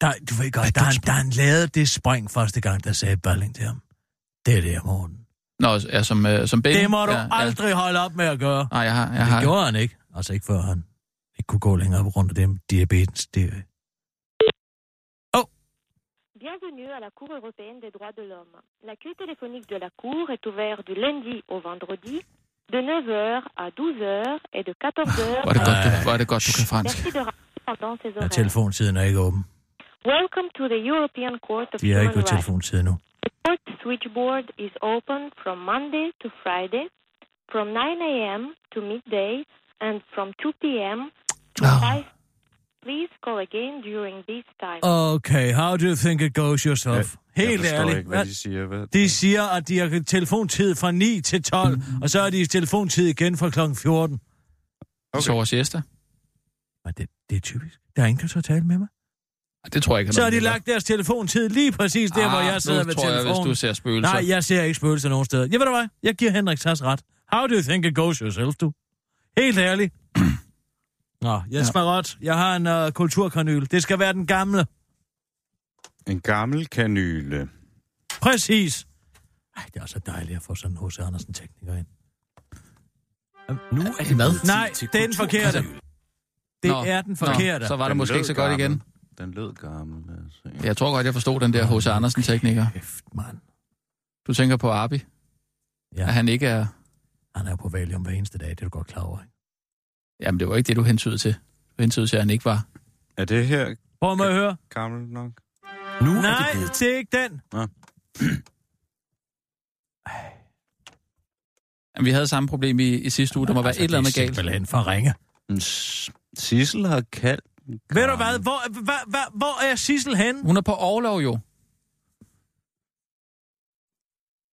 Der, du ved godt, da han, da han lavede det spring første gang, der sagde Balling til ham. Det er det, Morten. Nå, ja, som, øh, som Benny. Det må du ja, aldrig holde op med at gøre. Nej, jeg har... Jeg Det har gjorde han ikke. Altså ikke før han ikke kunne gå længere på grund af det diabetes. Det, Bienvenue à la Cour européenne des droits de l'homme. L'accueil téléphonique de la Cour est ouvert du lundi au vendredi de 9h à 12h et de 14h Var det, godt, Ej. du, var det godt, du kan fransk. Ces ja, horaires. telefontiden er ikke åben. Welcome to the European Court of De er ikke på telefontid nu. The court switchboard is open from Monday to Friday from 9 a.m. to midday and from 2 p.m. to Ah. 5. Please call again during this time. Okay, how do you think it goes yourself? jeg Helt forstår ærligt. ikke, hvad de siger. Hvad? De siger, at de har telefontid fra 9 til 12, og så er de telefontid igen fra kl. 14. Okay. Sover siesta. Men det, det er typisk. Der er ingen, der tør tale med mig. Det tror jeg ikke. Så har de lagt deres telefontid lige præcis der, hvor jeg sidder Ah, nu ved tror jeg, telefonen. hvis du ser spøgelser. Nej, jeg ser ikke spøgelser nogen steder. Jeg ved du hvad? Jeg giver Henrik Sass ret. How do you think it goes yourself, du? Helt ærligt. Nå, Jens ja. Marot, jeg har en uh, kulturkanyl. Det skal være den gamle. En gammel kanyle. Præcis. Ej, det er så dejligt at få sådan en H.C. Andersen-tekniker ind. Nu er det mad. Nej, det er den forkerte. Det Nå, er den Nå, forkerte. så var det Den måske ikke så godt gammel. igen. Den lød gammel. Altså. Jeg tror godt, jeg forstod den der H.C. Andersen-tekniker. Kæft, mand. Du tænker på Arbi, Ja, at han ikke er... han er jo på valium hver eneste dag, det er du godt klar over. Ikke? Jamen, det var ikke det, du hentydede til. Du hentydede til, at han ikke var. Er det her Prøv at høre. gammel nok? Nu er Nej, det blevet det er ikke den. Jamen, vi havde samme problem i, i sidste uge. Der må være et eller andet galt. Altså, Det er simpelthen for ringe. Mm, Sissel har kaldt Ved du hvad? Hvor, hva, hva, hvor er Sissel henne? Hun er på overlov jo.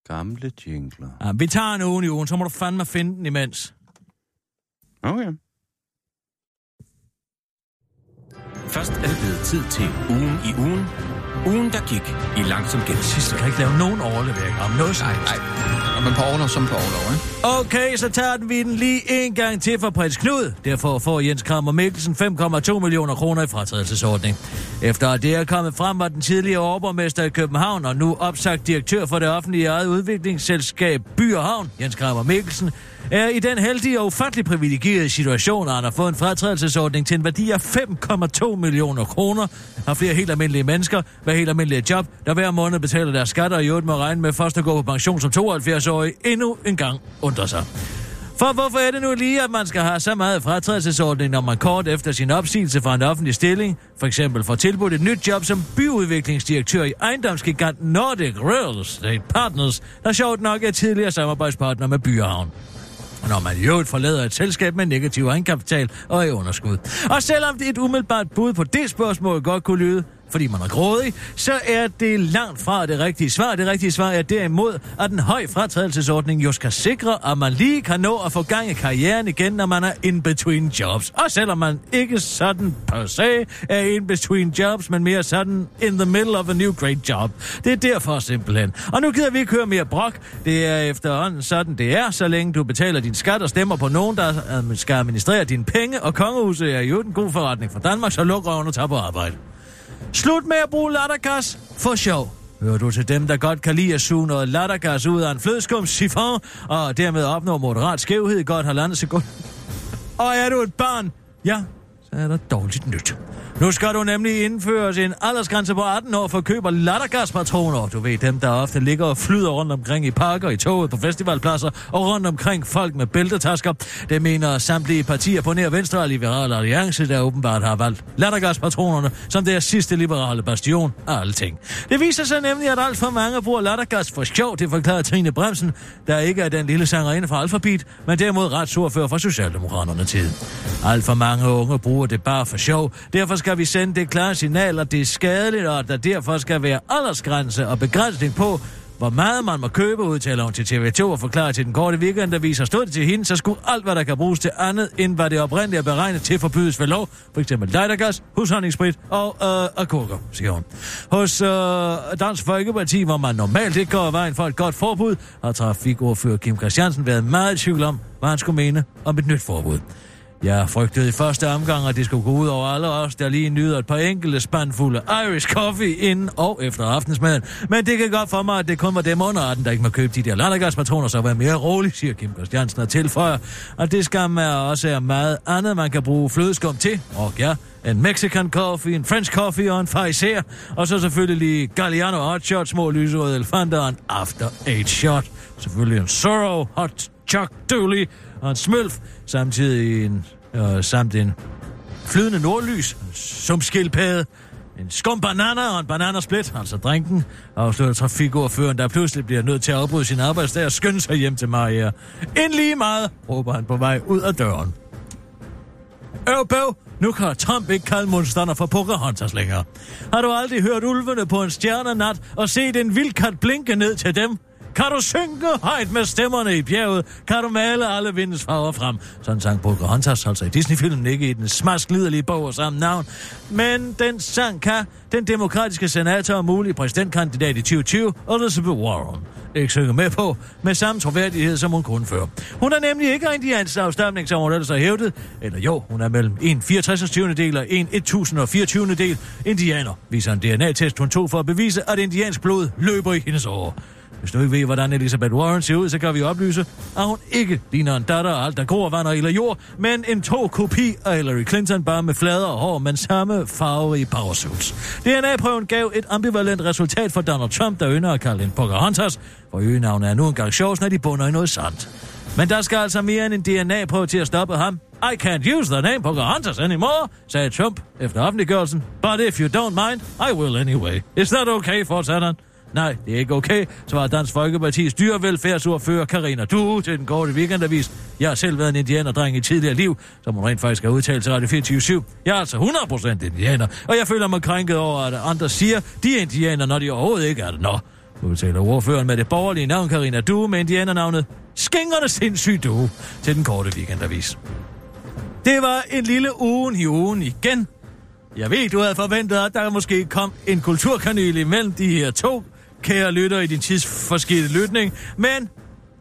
Gamle jingler. Ja, vi tager en uge i ugen, så må du fandme finde den imens. Okay. Først er det blevet tid til ugen i ugen. Ugen, der gik i langsom gennemsnit. Sidst kan ikke lave nogen overlevering om noget Nej, nej. Og man på overlov som på overlov, ikke? Okay, så tager den vi den lige en gang til for prins Knud. Derfor får Jens Krammer Mikkelsen 5,2 millioner kroner i fratrædelsesordning. Efter at det er kommet frem, var den tidligere overborgmester i København og nu opsagt direktør for det offentlige eget udviklingsselskab By og Havn, Jens Krammer Mikkelsen, er i den heldige og ufattelig privilegerede situation, at han har fået en fratrædelsesordning til en værdi af 5,2 millioner kroner. Har flere helt almindelige mennesker med helt almindelige job, der hver måned betaler deres skatter og i øvrigt må regne med først at gå på pension som 72-årig, endnu en gang undrer sig. For hvorfor er det nu lige, at man skal have så meget fratrædelsesordning, når man kort efter sin opsigelse fra en offentlig stilling, for eksempel får tilbudt et nyt job som byudviklingsdirektør i ejendomsgigant Nordic Real Estate Partners, der sjovt nok er tidligere samarbejdspartner med Byhavn når man i øvrigt forlader et selskab med negativ egenkapital og i underskud. Og selvom det er et umiddelbart bud på det spørgsmål godt kunne lyde, fordi man er grådig, så er det langt fra det rigtige svar. Det rigtige svar er derimod, at en høj fratrædelsesordning jo skal sikre, at man lige kan nå at få gang i karrieren igen, når man er in between jobs. Og selvom man ikke sådan per se er in between jobs, men mere sådan in the middle of a new great job. Det er derfor simpelthen. Og nu gider vi ikke høre mere brok. Det er efterhånden sådan, det er, så længe du betaler din skat og stemmer på nogen, der skal administrere dine penge, og kongehuset er jo en god forretning for Danmark, så luk røven og tag på arbejde. Slut med at bruge lattergas for sjov. Hører du til dem, der godt kan lide at suge noget lattergas ud af en flødeskum sifon, og dermed opnå moderat skævhed i godt halvandet sekund? Og er du et barn? Ja, så er der dårligt nyt. Nu skal du nemlig indføres en aldersgrænse på 18 år for køb lattergaspatroner. Du ved dem, der ofte ligger og flyder rundt omkring i parker, i toget, på festivalpladser og rundt omkring folk med bæltetasker. Det mener samtlige partier på nær Venstre og Liberale Alliance, der åbenbart har valgt lattergaspatronerne som deres sidste liberale bastion af alting. Det viser sig nemlig, at alt for mange bruger lattergas for sjov, det forklarer Trine Bremsen, der ikke er den lille sangerinde fra Alphabet, men derimod retsordfører for Socialdemokraterne tid. Alt for mange unge bruger det bare for sjov. Derfor skal vi sende det klare signal, at det er skadeligt, og at der derfor skal være aldersgrænse og begrænsning på, hvor meget man må købe, udtaler hun til TV2 og forklarer til den korte weekendavis, og stod det til hende, så skulle alt, hvad der kan bruges til andet, end hvad det oprindeligt er beregnet til, forbydes ved lov. For eksempel lightergas, husholdningssprit og øh, akurker, siger hun. Hos øh, Dansk Folkeparti, hvor man normalt ikke går vejen for et godt forbud, har trafikordfører Kim Christiansen været meget i tvivl om, hvad han skulle mene om et nyt forbud. Jeg frygtede i første omgang, at det skulle gå ud over alle os, der lige nyder et par enkelte spandfulde Irish coffee inden og efter aftensmaden. Men det kan godt for mig, at det kun var dem under 18, der ikke må købe de der lattergaspatroner, så vær mere rolig, siger Kim Christiansen og tilføjer. Og det skal man også er meget andet, man kan bruge flødeskum til. Og ja, en Mexican coffee, en French coffee og en Faiser. Og så selvfølgelig lige Galliano hot shot, små lyserøde elefanter og en after eight shot. Selvfølgelig en Sorrow hot Chuck Dooley og en smølf, samtidig en, øh, samt en flydende nordlys, en sumskildpadde, en skum banana og en bananasplit, altså drinken, afslører trafikordføreren, der pludselig bliver nødt til at afbryde sin arbejdsdag og skynde sig hjem til Maria. Ind lige meget, råber han på vej ud af døren. Øv, bøv, nu kan Trump ikke kalde monsterne for Pocahontas længere. Har du aldrig hørt ulvene på en stjernenat og set en vildkat blinke ned til dem? Kan du synke højt med stemmerne i bjerget? Kan du male alle vindens farver frem? Sådan sang Pocahontas, altså i Disney-filmen, ikke i den smaskliderlige bog og samme navn. Men den sang kan den demokratiske senator og mulige præsidentkandidat i 2020, Elizabeth Warren, ikke synge med på, med samme troværdighed, som hun kunne før. Hun er nemlig ikke indiansk afstamning, som hun ellers har hævdet. Eller jo, hun er mellem en 64. del og en 1024. del indianer, viser en DNA-test, hun tog for at bevise, at indiansk blod løber i hendes år. Hvis du ikke ved, hvordan Elizabeth Warren ser ud, så kan vi oplyse, at hun ikke ligner en datter af alt, der gror, vand og ild jord, men en to kopi af Hillary Clinton, bare med flader og hår, men samme farve i powersuits. DNA-prøven gav et ambivalent resultat for Donald Trump, der ynder at kalde en Pocahontas, for øgenavnet er nu engang sjovt, når de bunder i noget sandt. Men der skal altså mere end en DNA-prøve til at stoppe ham. I can't use the name Pocahontas anymore, sagde Trump efter offentliggørelsen. But if you don't mind, I will anyway. Is that okay, fortsatte han? Nej, det er ikke okay, svarer Dansk Folkeparti's dyrevelfærdsordfører Karina Du til den korte weekendavis. Jeg har selv været en indianerdreng i tidligere liv, som hun rent faktisk har udtalt til Radio 24 Jeg er altså 100% indianer, og jeg føler mig krænket over, at andre siger, de er indianer, når de overhovedet ikke er det. Nå, udtaler ordføreren med det borgerlige navn Karina Du med indianernavnet Skængerne sindssygt du til den korte weekendavis. Det var en lille ugen i ugen igen. Jeg ved, du havde forventet, at der måske kom en kulturkanal imellem de her to, kære lytter i din tidsforskidte lytning, men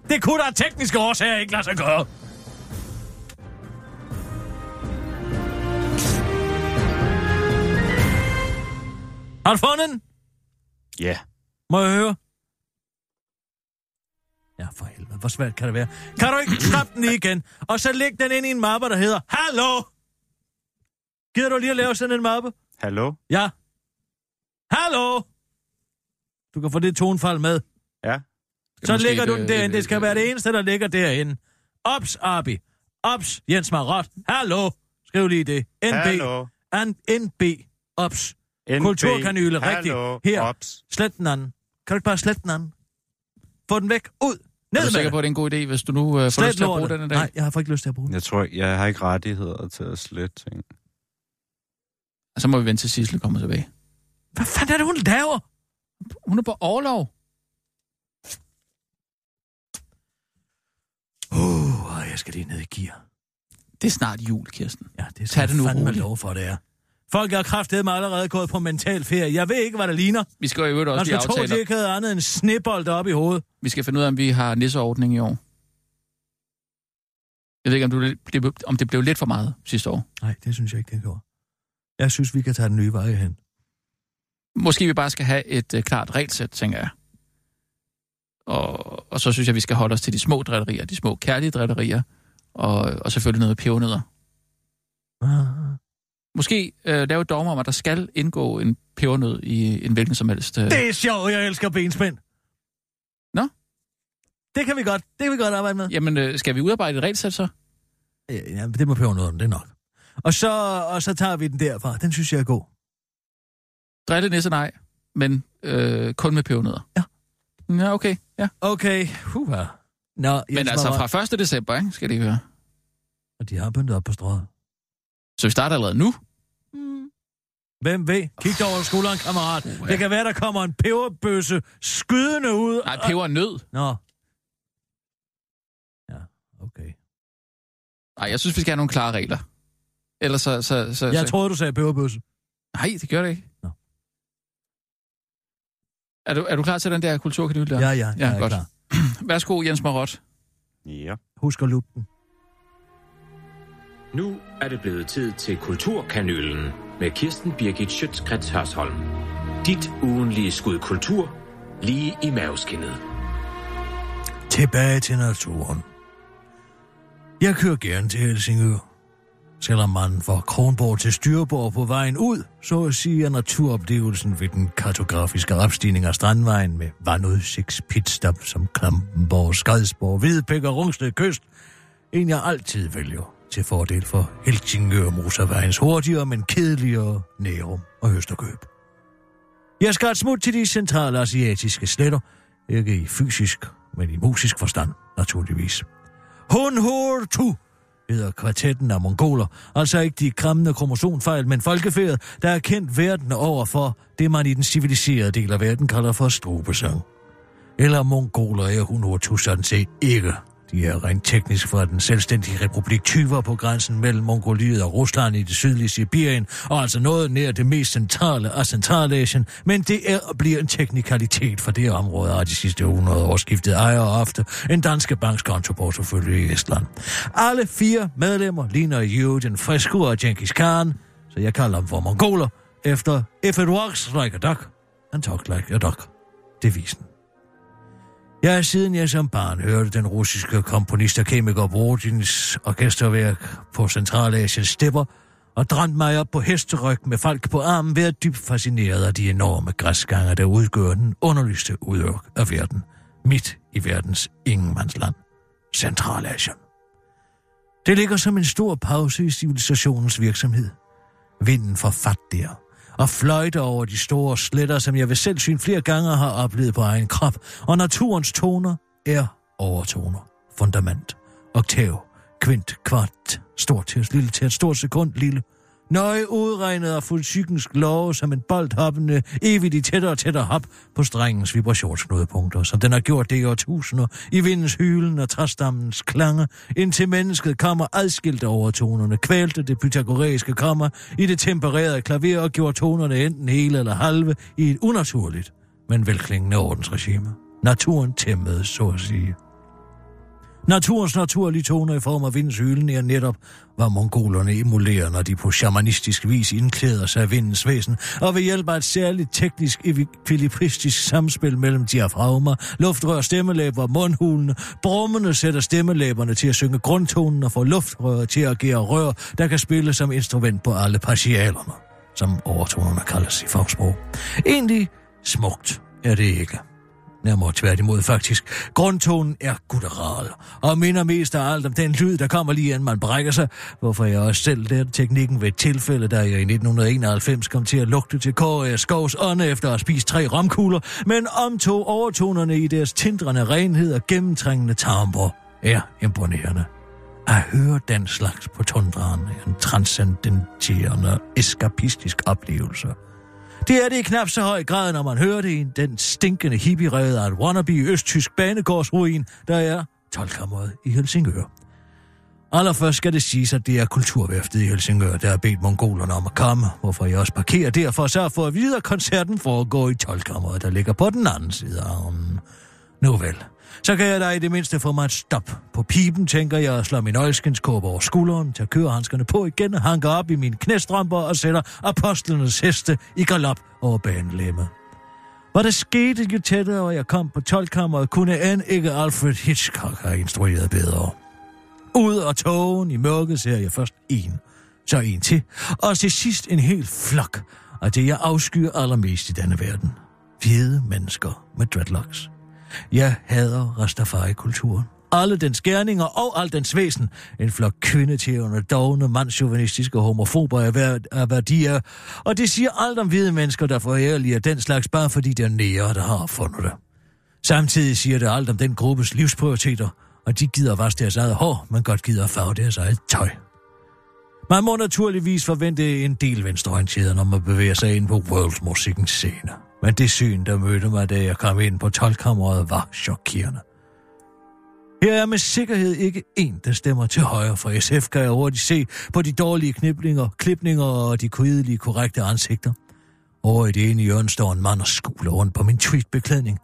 det kunne der tekniske årsager ikke lade sig gøre. Har du fundet den? Ja. Må jeg høre? Ja, for helvede. Hvor svært kan det være? Kan du ikke trappe den igen? Og så læg den ind i en mappe, der hedder Hallo! Gider du lige at lave sådan en mappe? Hallo? Ja. Hallo! Du kan få det tonfald med. Ja. Så lægger du den derinde. Det et, skal være det eneste, der ligger derinde. Ops, Abi. Ops, Jens Marot. Hallo! Skriv lige det. NB. Hallo? An, NB. Ops. NB. Kulturkanyle, rigtigt. Her. Ops. Slet den anden. Kan du ikke bare slette den anden? Få den væk. Ud. Er Ned du med sikker på, at det er en god idé, hvis du nu øh, får Slet lyst til at bruge den i dag? Nej, jeg har ikke lyst til at bruge den. Jeg tror, jeg har ikke rettigheder til at slette ting. Så må vi vente til Sissel kommer tilbage. Hvad fanden er det, hun laver? Hun er på overlov. Uh, jeg skal lige ned i gear. Det er snart jul, Kirsten. Ja, det er Tag det nu fandme roligt. lov for, det er. Folk har kraftedet mig allerede gået på mental ferie. Jeg ved ikke, hvad det ligner. Vi skal jo i øvrigt Man også lige skal tro, at aftale. de ikke havde andet end snebold op i hovedet. Vi skal finde ud af, om vi har nisseordning i år. Jeg ved ikke, om, du, det- om det blev lidt for meget sidste år. Nej, det synes jeg ikke, det gjorde. Jeg synes, vi kan tage den nye vej hen. Måske vi bare skal have et uh, klart regelsæt, tænker jeg. Og, og så synes jeg, vi skal holde os til de små drillerier, de små kærlige drillerier, og, og selvfølgelig noget pebernødder. Ah. Måske uh, lave et dogme om, at der skal indgå en pebernød i en hvilken som helst... Uh... Det er sjovt, jeg elsker benspænd. Nå? Det kan vi godt, det kan vi godt arbejde med. Jamen, uh, skal vi udarbejde et regelsæt så? Ja, ja det må noget, det er nok. Og så, og så tager vi den derfra. Den synes jeg er god. Drille nisse nej, men øh, kun med pebernødder. Ja. Ja, okay. Ja. Okay, huha. Nå, Jens Men altså fra 1. december, ikke, skal det høre. Og de har pyntet op på strået. Så vi starter allerede nu. Hvem ved? Kig dig over skulderen, kammerat. Uha. Det kan være, der kommer en peberbøsse skydende ud. Nej, peber og nød. Nå. Ja, okay. Nej, jeg synes, vi skal have nogle klare regler. Ellers så... så, så Jeg så... troede, du sagde peberbøsse. Nej, det gør det ikke. Er du, er du klar til den der kulturkanyl der? Ja, ja, Ja, er godt. klar. Værsgo, Jens Marot. Ja. Husk at lukke den. Nu er det blevet tid til Kulturkanylen med Kirsten Birgit Schøtzgrads Hørsholm. Dit ugenlige skud kultur lige i maveskinnet. Tilbage til naturen. Jeg kører gerne til Helsingør. Selvom man fra Kronborg til Styrborg på vejen ud, så at sige er naturoplevelsen ved den kartografiske opstigning af Strandvejen med vandudsigt, pitstop som Klampenborg, Skadsborg, Hvidebæk og Rungsted Kyst, en jeg altid vælger til fordel for Helsingør Motorvejens hurtigere, men kedeligere Nærum og Østerkøb. Jeg skal et smut til de centrale asiatiske sletter, ikke i fysisk, men i musisk forstand, naturligvis. Hun hår tu hedder kvartetten af mongoler, altså ikke de krammende kromosomfejl, men folkefærd, der er kendt verden over for det, man i den civiliserede del af verden kalder for strobesang. Eller mongoler er hun tu sådan set ikke. De er rent teknisk fra den selvstændige republik Tyver på grænsen mellem Mongoliet og Rusland i det sydlige Sibirien, og altså noget nær det mest centrale af Centralasien, men det er og bliver en teknikalitet for det område og de sidste 100 år skiftet ejer ofte en danske banks kontoportefølje i Estland. Alle fire medlemmer ligner i øvrigt og friskur Genghis Khan, så jeg kalder dem for mongoler, efter If it works like a duck, and talk like a duck. Devisen. Jeg har siden jeg som barn hørte den russiske komponist og kemiker Brodins orkesterværk på Centralasiens stepper, og drømte mig op på hesteryg med folk på armen, ved at dybt fascineret af de enorme græsgange, der udgør den underligste udørk af verden, midt i verdens ingenmandsland, Centralasien. Det ligger som en stor pause i civilisationens virksomhed. Vinden får fat der, og fløjte over de store sletter, som jeg ved selvsyn flere gange har oplevet på egen krop, og naturens toner er overtoner, fundament, oktav, kvint, kvart, stort til lille til et stort sekund, lille, Nøje udregnet af fysikkens lov som en bold hoppende evigt i tættere og tættere hop på strengens vibrationsknudepunkter, som den har gjort det i årtusinder, i vindens hylen og træstammens klange, indtil mennesket kommer adskilt over tonerne, kvælte det pythagoræiske kommer i det tempererede klaver og gjorde tonerne enten hele eller halve i et unaturligt, men velklingende ordensregime. Naturen tæmmede, så at sige. Naturens naturlige toner i form af vindens hylden er netop, hvad mongolerne emulerer, når de på shamanistisk vis indklæder sig af vindens væsen, og ved hjælp af et særligt teknisk ekvilibristisk samspil mellem diafragma, luftrør, stemmelæber og mundhulene, brummene sætter stemmelæberne til at synge grundtonen og får luftrøret til at agere rør, der kan spille som instrument på alle partialerne, som overtonerne kaldes i fagsprog. Egentlig smukt er det ikke. Nærmere tværtimod faktisk. Grundtonen er gutteral, og minder mest af alt om den lyd, der kommer lige inden man brækker sig, hvorfor jeg også selv lærte teknikken ved et tilfælde, da jeg i 1991 kom til at lugte til Kåre Skovs ånde efter at spise tre romkugler, men omtog overtonerne i deres tindrende renhed og gennemtrængende timbre er imponerende. At høre den slags på tundraen er en transcendenterende eskapistisk oplevelse – det er det i knap så høj grad, når man hører det i den stinkende hippie af et wannabe østtysk banegårdsruin, der er 12 i Helsingør. Allerførst skal det siges, at det er kulturværftet i Helsingør, der har bedt mongolerne om at komme, hvorfor jeg også parkerer der for at sørge for, at videre koncerten foregår i 12 der ligger på den anden side af armen. Nu vel, så kan jeg da i det mindste få mig et stop. På pipen tænker jeg at slå min øjskenskåb over skulderen, tager kørehandskerne på igen, hanker op i mine knæstrømper og sætter apostlenes heste i galop over banelemmet. Hvor det skete, jo tættere jeg kom på tolkammeret, kunne end ikke Alfred Hitchcock have instrueret bedre. Ud af togen i mørket ser jeg først en, så en til, og til sidst en hel flok af det, jeg afskyer allermest i denne verden. Hvide mennesker med dreadlocks. Jeg hader Rastafari-kulturen. Alle dens gerninger og al dens væsen. En flok kvindetjævende, dogne, mandsjuvenistiske homofober af, er værdier. Og det siger alt om hvide mennesker, der forærliger den slags, bare fordi det er nære, der har fundet det. Samtidig siger det alt om den gruppes livsprioriteter, og de gider vaske deres eget hår, men godt gider farve deres eget tøj. Man må naturligvis forvente en del venstreorienteret, når man bevæger sig ind på worldmusikkens scene. Men det syn, der mødte mig, da jeg kom ind på tolkammeret, var chokerende. Her er med sikkerhed ikke en, der stemmer til højre for SF, kan jeg hurtigt se på de dårlige kniblinger, klipninger og de kvidelige korrekte ansigter. Over i det ene hjørne står en mand og skuler rundt på min tweetbeklædning.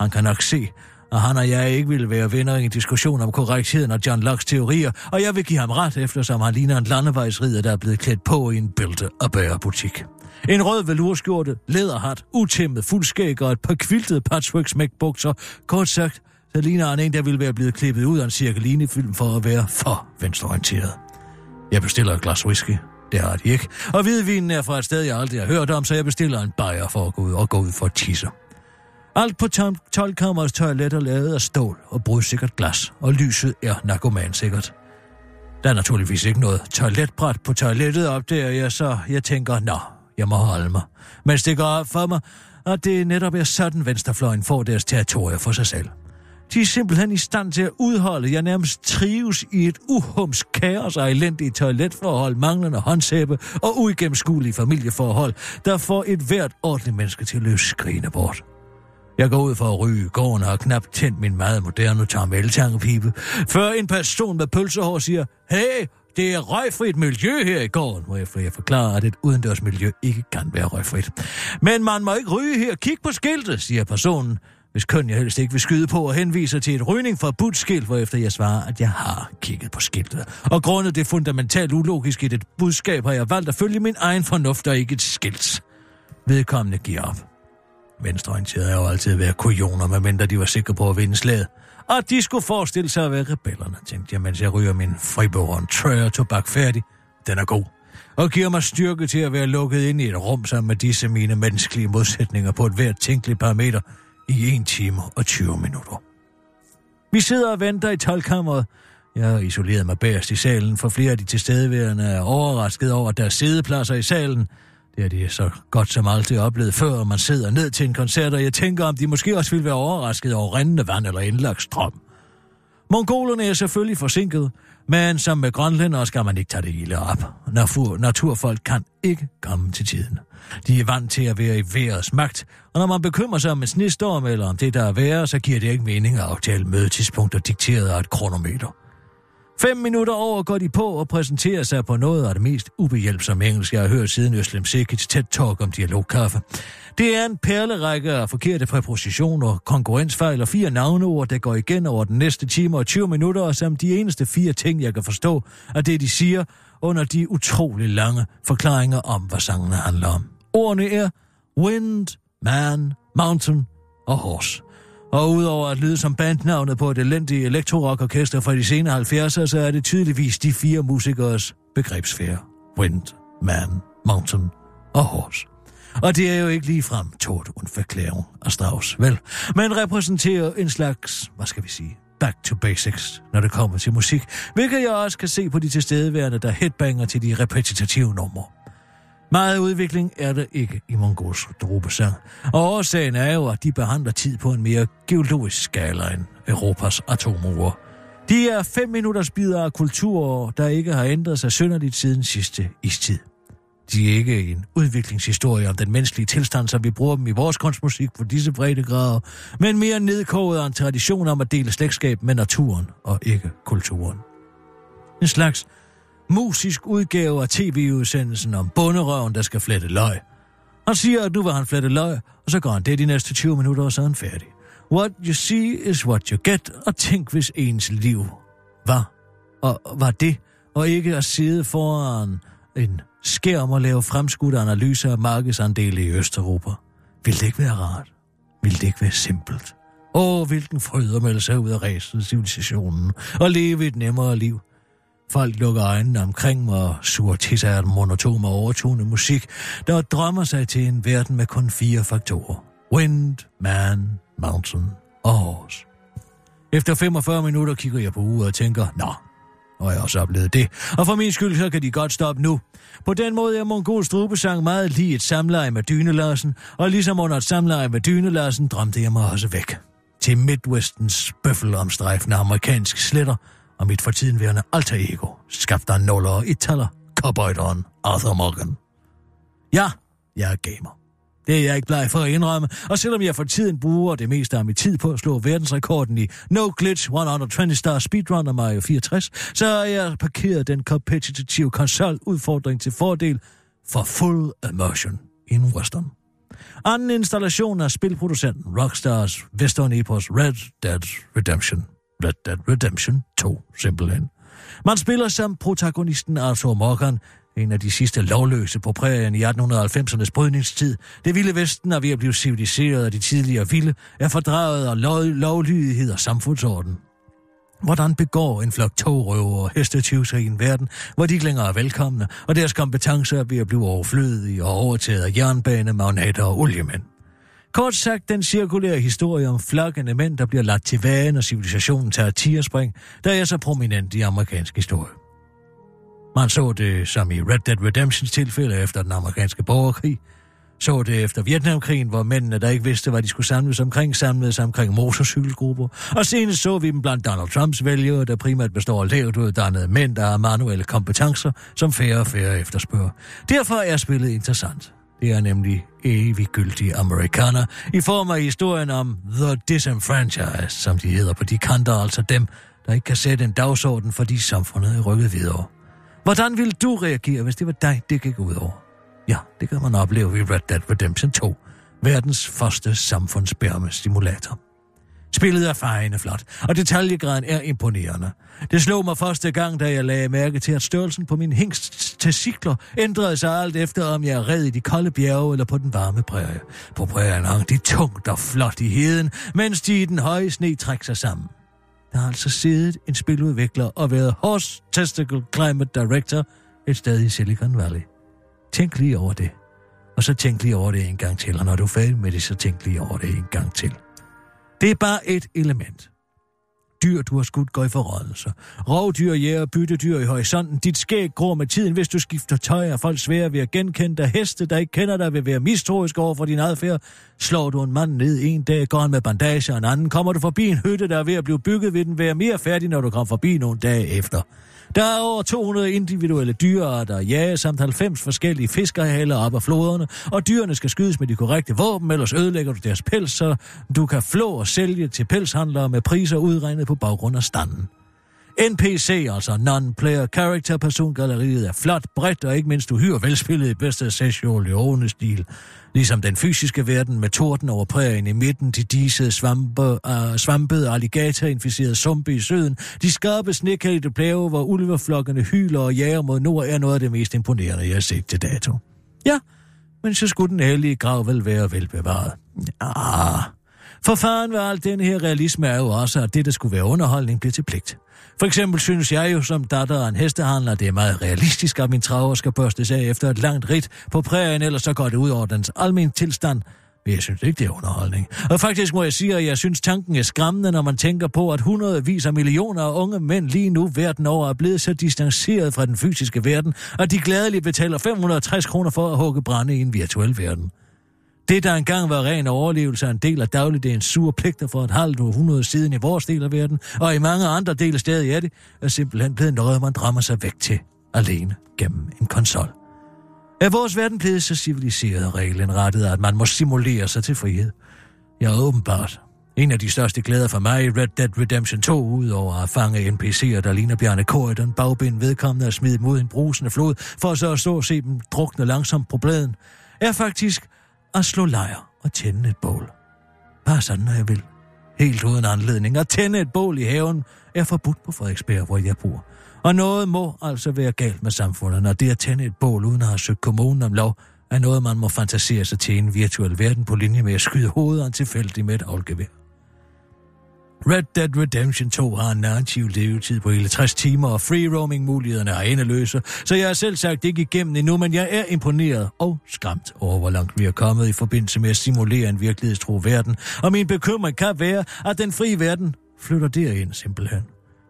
Han kan nok se, at han og jeg ikke ville være venner i en diskussion om korrektheden af John Locks teorier, og jeg vil give ham ret, eftersom han ligner en landevejsrider, der er blevet klædt på i en bælte- og bærebutik. En rød velurskjorte, læderhat, utæmmet fuldskæg og et par kviltede patchwork smækbukser. Kort sagt, så ligner han en, der ville være blevet klippet ud af en cirkelinefilm for at være for venstreorienteret. Jeg bestiller et glas whisky. Det har de ikke. Og hvidvinen er fra et sted, jeg aldrig har hørt om, så jeg bestiller en bajer for at gå ud og gå ud for at tisse. Alt på 12 kammers toilet er lavet af stål og brudsikkert glas, og lyset er narkomansikkert. Der er naturligvis ikke noget toiletbræt på toilettet op der, jeg så jeg tænker, nå, jeg må holde mig. Mens det går op for mig, at det netop er sådan, venstrefløjen får deres territorier for sig selv. De er simpelthen i stand til at udholde, jeg nærmest trives i et uhums kaos og elendige toiletforhold, manglende håndsæbe og uigennemskuelige familieforhold, der får et hvert ordentligt menneske til at løse skrigende bort. Jeg går ud for at ryge gården og har knap tændt min meget moderne tarmeltangepipe, før en person med pølsehår siger, Hey, det er røgfrit miljø her i gården, hvor jeg, jeg forklarer, at et udendørs miljø ikke kan være røgfrit. Men man må ikke ryge her. Kig på skiltet, siger personen, hvis køn jeg helst ikke vil skyde på og henviser til et rygning fra budt skilt, hvorefter jeg svarer, at jeg har kigget på skiltet. Og grundet det fundamentalt ulogiske i det budskab, har jeg valgt at følge min egen fornuft og ikke et skilt. Vedkommende giver op. Venstreorienterede er jo altid at være kujoner, medmindre de var sikre på at vinde slaget. Og de skulle forestille sig at være rebellerne, tænkte jeg, mens jeg ryger min friboren trøje tobak færdig. Den er god. Og giver mig styrke til at være lukket ind i et rum sammen med disse mine menneskelige modsætninger på et hvert tænkeligt parameter i 1 time og 20 minutter. Vi sidder og venter i tolkammeret. Jeg har isoleret mig bagerst i salen, for flere af de tilstedeværende er overrasket over, deres sædepladser i salen – det er det så godt som altid oplevet før, og man sidder ned til en koncert, og jeg tænker, om de måske også ville være overrasket over rendende vand eller indlagt strøm. Mongolerne er selvfølgelig forsinket, Men som med grønlænder skal man ikke tage det hele op. Natur, naturfolk kan ikke komme til tiden. De er vant til at være i vejrets magt, og når man bekymrer sig om en snestorm eller om det, der er værre, så giver det ikke mening at aftale mødetidspunkter dikteret af et kronometer. Fem minutter over går de på og præsenterer sig på noget af det mest ubehjælpsomme engelsk, jeg har hørt siden Øslem Sikits tæt talk om dialogkaffe. Det er en perlerække af forkerte præpositioner, konkurrencefejl og fire navneord, der går igen over den næste time og 20 minutter, og som de eneste fire ting, jeg kan forstå, er det, de siger under de utrolig lange forklaringer om, hvad sangene handler om. Ordene er Wind, Man, Mountain og Horse. Og udover at lyde som bandnavnet på et elendigt elektrorockorkester fra de sene 70'er, så er det tydeligvis de fire musikers begrebsfære. Wind, Man, Mountain og Horse. Og det er jo ikke ligefrem und Verklärung af Strauss, vel? Men repræsenterer en slags, hvad skal vi sige, back to basics, når det kommer til musik, hvilket jeg også kan se på de tilstedeværende, der headbanger til de repetitive numre. Meget udvikling er der ikke i mongols drobesang, og årsagen er jo, at de behandler tid på en mere geologisk skala end Europas atomure. De er fem minutters bidder af kulturer, der ikke har ændret sig synderligt siden sidste istid. De er ikke en udviklingshistorie om den menneskelige tilstand, som vi bruger dem i vores kunstmusik på disse breddegrader, men mere nedkoget af en tradition om at dele slægtskab med naturen og ikke kulturen. En slags musisk udgave af tv-udsendelsen om bunderøven, der skal flette løg. Han siger, at nu vil han flette løg, og så går han det de næste 20 minutter, og så er han færdig. What you see is what you get, og tænk hvis ens liv var, og var det, og ikke at sidde foran en skærm og lave fremskudte analyser af markedsandele i Østeuropa. Vil det ikke være rart? Vil det ikke være simpelt? Åh, hvilken fryd at melde sig ud af ræset civilisationen og leve et nemmere liv. Folk lukker øjnene omkring mig og suger til sig af den og overtone musik, der drømmer sig til en verden med kun fire faktorer. Wind, man, mountain og horse. Efter 45 minutter kigger jeg på uret og tænker, nå, og jeg har også oplevet det. Og for min skyld, så kan de godt stoppe nu. På den måde er Mongol strubesang meget lige et samleje med dynelassen, og ligesom under et samleje med dynelassen, drømte jeg mig også væk. Til Midwestens bøffelomstrejfende amerikansk sletter, og mit for tiden værende alter ego, skabte en nuller og italer, cowboyderen Arthur Morgan. Ja, jeg er gamer. Det er jeg ikke bleg for at indrømme, og selvom jeg for tiden bruger det meste af min tid på at slå verdensrekorden i No Glitch 120 Star Speedrunner Mario 64, så har jeg parkeret den competitive konsol-udfordring til fordel for full immersion i western. Anden installation af spilproducenten Rockstars Western Epos Red Dead Redemption. Red Dead Redemption 2, simpelthen. Man spiller som protagonisten Arthur Morgan, en af de sidste lovløse på prærien i 1890'ernes brydningstid. Det vilde vesten er ved at blive civiliseret af de tidligere vilde, er fordraget af lov, lovlydighed og samfundsorden. Hvordan begår en flok togrøver og hestetyvser i en verden, hvor de ikke længere er velkomne, og deres kompetencer er ved at blive overflødige og overtaget af jernbane, magnater og oliemænd? Kort sagt den cirkulære historie om flakkende mænd, der bliver lagt til vane, og civilisationen tager tierspring, der er så prominent i amerikansk historie. Man så det som i Red Dead Redemptions tilfælde efter den amerikanske borgerkrig, så det efter Vietnamkrigen, hvor mændene, der ikke vidste, hvad de skulle samles omkring, samledes omkring motorcykelgrupper. Og senest så vi dem blandt Donald Trumps vælgere, der primært består af lavt uddannede mænd, der har manuelle kompetencer, som færre og færre efterspørger. Derfor er spillet interessant. Det er nemlig eviggyldige amerikaner, i form af historien om The Disenfranchised, som de hedder på de kanter, altså dem, der ikke kan sætte en dagsorden, fordi samfundet er rykket videre. Hvordan ville du reagere, hvis det var dig, det gik ud over? Ja, det kan man opleve i Red Dead Redemption 2, verdens første samfundsbærme stimulator. Spillet er fejende flot, og detaljegraden er imponerende. Det slog mig første gang, da jeg lagde mærke til, at størrelsen på min hængst testikler ændrede sig alt efter, om jeg er red i de kolde bjerge eller på den varme prærie. På prærien hang de tungt og flot i heden, mens de i den høje sne trækker sig sammen. Der har altså siddet en spiludvikler og været Horse Testicle Climate Director et sted i Silicon Valley. Tænk lige over det. Og så tænk lige over det en gang til, og når du er færdig med det, så tænk lige over det en gang til. Det er bare et element. Dyr, du har skudt, går i forrådelse. Rovdyr, jæger, byttedyr i horisonten. Dit skæg gror med tiden, hvis du skifter tøj, er folk svære ved at genkende dig. Heste, der ikke kender dig, vil være mistroisk over for din adfærd. Slår du en mand ned en dag, går han med bandage, og en anden kommer du forbi en hytte, der er ved at blive bygget, vil den være mere færdig, når du kommer forbi nogle dage efter. Der er over 200 individuelle dyrearter at jage, samt 90 forskellige fiskerhaler op af floderne, og dyrene skal skydes med de korrekte våben, ellers ødelægger du deres pels, så du kan flå og sælge til pelshandlere med priser udregnet på baggrund af standen. NPC, altså Non-Player Character, persongalleriet er flot, bredt og ikke mindst uhyre velspillet i bedste Sergio Leone-stil. Ligesom den fysiske verden med torden over prærien i midten, de disse svampe, uh, svampede alligatorinficerede sumpe i søden, de skarpe snekældte plave, hvor ulveflokkene hyler og jager mod nord, er noget af det mest imponerende, jeg har set til dato. Ja, men så skulle den hellige grav vel være velbevaret. Ah. For faren ved alt den her realisme er jo også, at det, der skulle være underholdning, bliver til pligt. For eksempel synes jeg jo som datter af en hestehandler, det er meget realistisk, at min traver skal børstes af efter et langt rit på prærien, ellers så går det ud over dens almindelige tilstand. Men jeg synes ikke, det er underholdning. Og faktisk må jeg sige, at jeg synes, tanken er skræmmende, når man tænker på, at hundredvis af millioner af unge mænd lige nu verden over er blevet så distanceret fra den fysiske verden, at de gladeligt betaler 560 kroner for at hugge brænde i en virtuel verden. Det, der engang var ren overlevelse, er en del af dagligdagens sure pligter for et halvt århundrede siden i vores del af verden, og i mange andre dele stadig er det, er simpelthen blevet noget, man drammer sig væk til, alene gennem en konsol. Er vores verden blevet så civiliseret og regelindrettet, at man må simulere sig til frihed? Ja, åbenbart. En af de største glæder for mig i Red Dead Redemption 2, udover at fange NPC'er, der ligner Bjarne Corydon, bagbind vedkommende og smide dem ud i en brusende flod, for så at stå og se dem drukne langsomt på bladen, er faktisk at slå lejr og tænde et bål. Bare sådan, når jeg vil. Helt uden anledning. At tænde et bål i haven er forbudt på Frederiksberg, hvor jeg bor. Og noget må altså være galt med samfundet, når det at tænde et bål uden at have søgt kommunen om lov, er noget, man må fantasere sig til i en virtuel verden på linje med at skyde hovedet tilfældigt med et afgevær. Red Dead Redemption 2 har en narrativ levetid på hele 60 timer, og free roaming mulighederne er endeløse, så jeg er selv sagt ikke igennem endnu, men jeg er imponeret og skræmt over, hvor langt vi er kommet i forbindelse med at simulere en virkelighedstro verden, og min bekymring kan være, at den frie verden flytter derind simpelthen.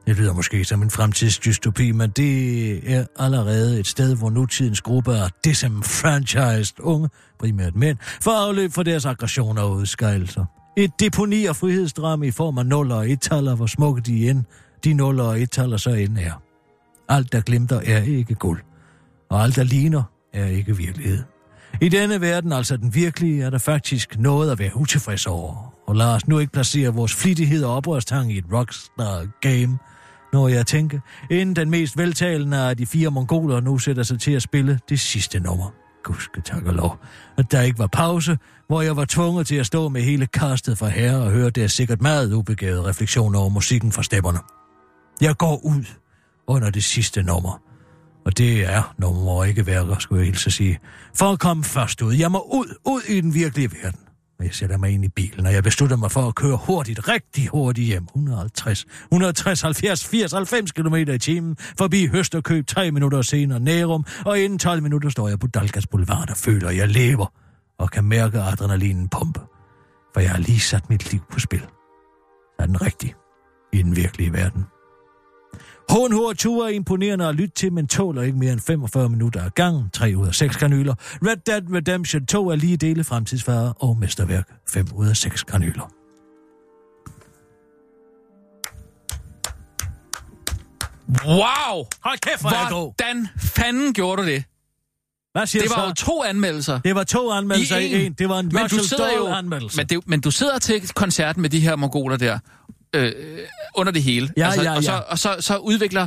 Det lyder måske som en fremtidsdystopi, men det er allerede et sted, hvor nutidens gruppe er disenfranchised unge, primært mænd, for afløb for deres aggressioner og udskejelser. Et deponi af frihedsdrama i form af nuller og ettaler, hvor smukke de end, de nuller og ettaler så end er. Alt, der glimter, er ikke guld. Og alt, der ligner, er ikke virkelighed. I denne verden, altså den virkelige, er der faktisk noget at være utilfreds over. Og lad os nu ikke placere vores flittighed og oprørstang i et rockstar-game, når jeg tænker, inden den mest veltalende af de fire mongoler nu sætter sig til at spille det sidste nummer. Gudske tak og lov, at der ikke var pause, hvor jeg var tvunget til at stå med hele kastet fra herre og høre deres sikkert meget ubegavede refleksioner over musikken fra stepperne. Jeg går ud under det sidste nummer. Og det er nummer ikke værker, skulle jeg hilse at sige. For at komme først ud. Jeg må ud, ud i den virkelige verden. Men jeg sætter mig ind i bilen, og jeg beslutter mig for at køre hurtigt, rigtig hurtigt hjem. 150, 160, 70, 80, 90 km i timen. Forbi Høsterkøb, tre minutter senere Nærum, og inden 12 minutter står jeg på Dalgas Boulevard og føler, at jeg lever og kan mærke adrenalinen pumpe. For jeg har lige sat mit liv på spil. Er den rigtig i den virkelige verden? Håndhår tur er imponerende at lytte til, men tåler ikke mere end 45 minutter ad gang. 3 ud af 6 kanyler. Red Dead Redemption 2 er lige dele fremtidsfarer og mesterværk. 5 ud af 6 kanyler. Wow! Hold kæft, hvor. Hvordan fanden gjorde du det? Hvad siger Det var så? jo to anmeldelser. Det var to anmeldelser I en. Det var en Men du Russell sidder jo, Dahl-anmeldelse. men, det, men du sidder til koncerten med de her mongoler der, øh, under det hele. Altså, Ja, ja, Og, så, ja. og så, så udvikler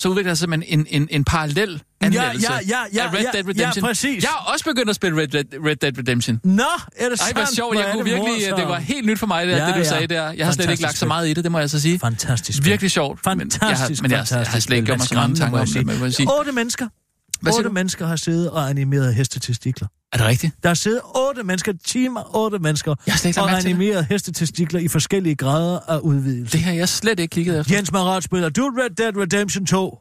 så udvikler der simpelthen en, en, en parallel anmeldelse ja, ja, ja, af Red ja, Dead ja, Redemption. præcis. Jeg har også begyndt at spille Red Dead, Red Dead Redemption. Nå, er det Ej, sandt? hvor sjovt. Jeg er kunne virkelig, morsomt. det var helt nyt for mig, det, Ja, ja, det du ja. sagde der. Jeg har slet ikke Fantastisk lagt så meget i det, det må jeg så sige. Fantastisk. Virkelig sjovt. Fantastisk, men jeg har, men jeg, jeg har fantastisk slet ikke gjort mig så mange tanker om det. Otte mennesker. Hvad siger Otte du? mennesker har siddet og animeret hestetestikler. Er det rigtigt? Der har siddet otte mennesker, timer otte mennesker, Jeg har og det. animeret hestetestikler i forskellige grader af udvidelse. Det har jeg slet ikke kigget efter. Jens Marat spiller du Red Dead Redemption 2?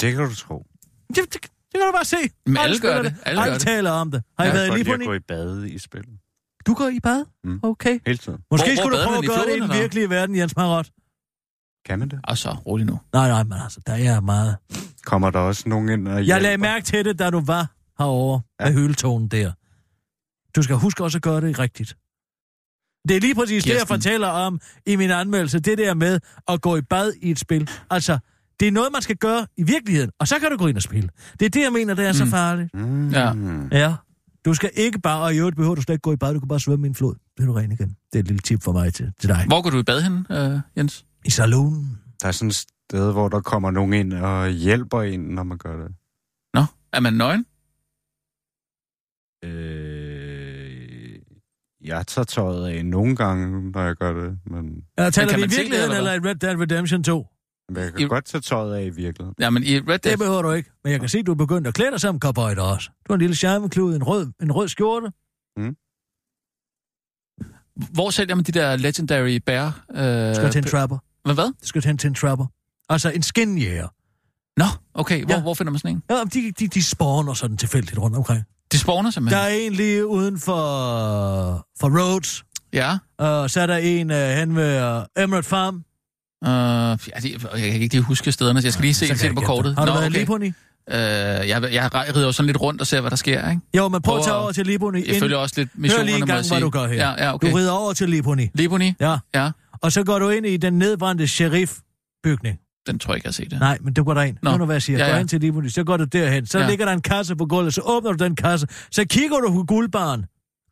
Det kan du tro. Det, det, det kan du bare se. Men alle spiller gør det. Alle Alle gør det. taler om det. Har I Jeg været kan lige på lide at den? gå i bade i spillet. Du går i bad? Mm. Okay. Hele tiden. Måske Hvor- hvor skulle du bader prøve at i gøre det i den virkelige verden, Jens Marat. Kan man det? Og så, rolig nu. Nej, nej, men altså, der er meget. Kommer der også nogen ind og Jeg hjælper? lagde mærke til det, da du var herovre ja. med hyletonen der. Du skal huske også at gøre det rigtigt. Det er lige præcis det, jeg Kirsten. fortæller om i min anmeldelse. Det der med at gå i bad i et spil. Altså, Det er noget, man skal gøre i virkeligheden, og så kan du gå ind og spille. Det er det, jeg mener, det er så Mm. farligt. Mm. Ja. Ja. Du skal ikke bare, og i øvrigt behøver du slet ikke gå i bad, du kan bare svømme i en flod. Det er du ren igen. Det er et lille tip for mig til, til dig. Hvor går du i bad hen, øh, Jens? I salonen. Der er sådan et sted, hvor der kommer nogen ind og hjælper en, når man gør det. Nå, er man nøgen? Øh, jeg tager tøjet af nogle gange, når jeg gør det, men Ja, taler kan vi i virkeligheden, eller eller i Red Dead Redemption 2? men jeg kan I- godt tage tøjet af i virkeligheden. Ja, men i Red Dead... Det behøver du ikke. Men jeg kan se, at du er begyndt at klæde dig som cowboy der også. Du har en lille charmeklud, en rød, en rød skjorte. Hvor sælger man de der legendary bear? Øh, Du skal til en trapper. Hvad, hvad? Du skal til en trapper. Altså en skinjæger. Nå, okay. Hvor, Ja. hvor finder man sådan en? Ja, de, de, de spawner sådan tilfældigt rundt omkring. De spawner Der simpelthen. er en lige uden for, for Rhodes. Ja. Og så er der en uh, hen ved uh, Emerald Farm. Øh, ja, de, jeg kan ikke lige huske stederne, så jeg skal lige se, Så se jeg det på kortet. Har du Nå, været i okay. Liboni? Øh, jeg, jeg rider jo sådan lidt rundt og ser, hvad der sker, ikke? Jo, men prøv at tage over til Liboni. Jeg følger også lidt missionerne, Hør lige en gang, jeg hvad sige. du gør her. Ja, ja, okay. Du rider over til Liboni. Liboni? Ja. Ja. Og så går du ind i den nedbrændte sheriff-bygning. Den tror jeg ikke, jeg har set det. Nej, men du går derind. Nå. Hør nu, hvad jeg siger. Ja, Gå ja. ind til Liboni, så går du derhen. Så Ja. ligger der en kasse på gulvet, så åbner du den kasse. Så kigger du på guldbaren.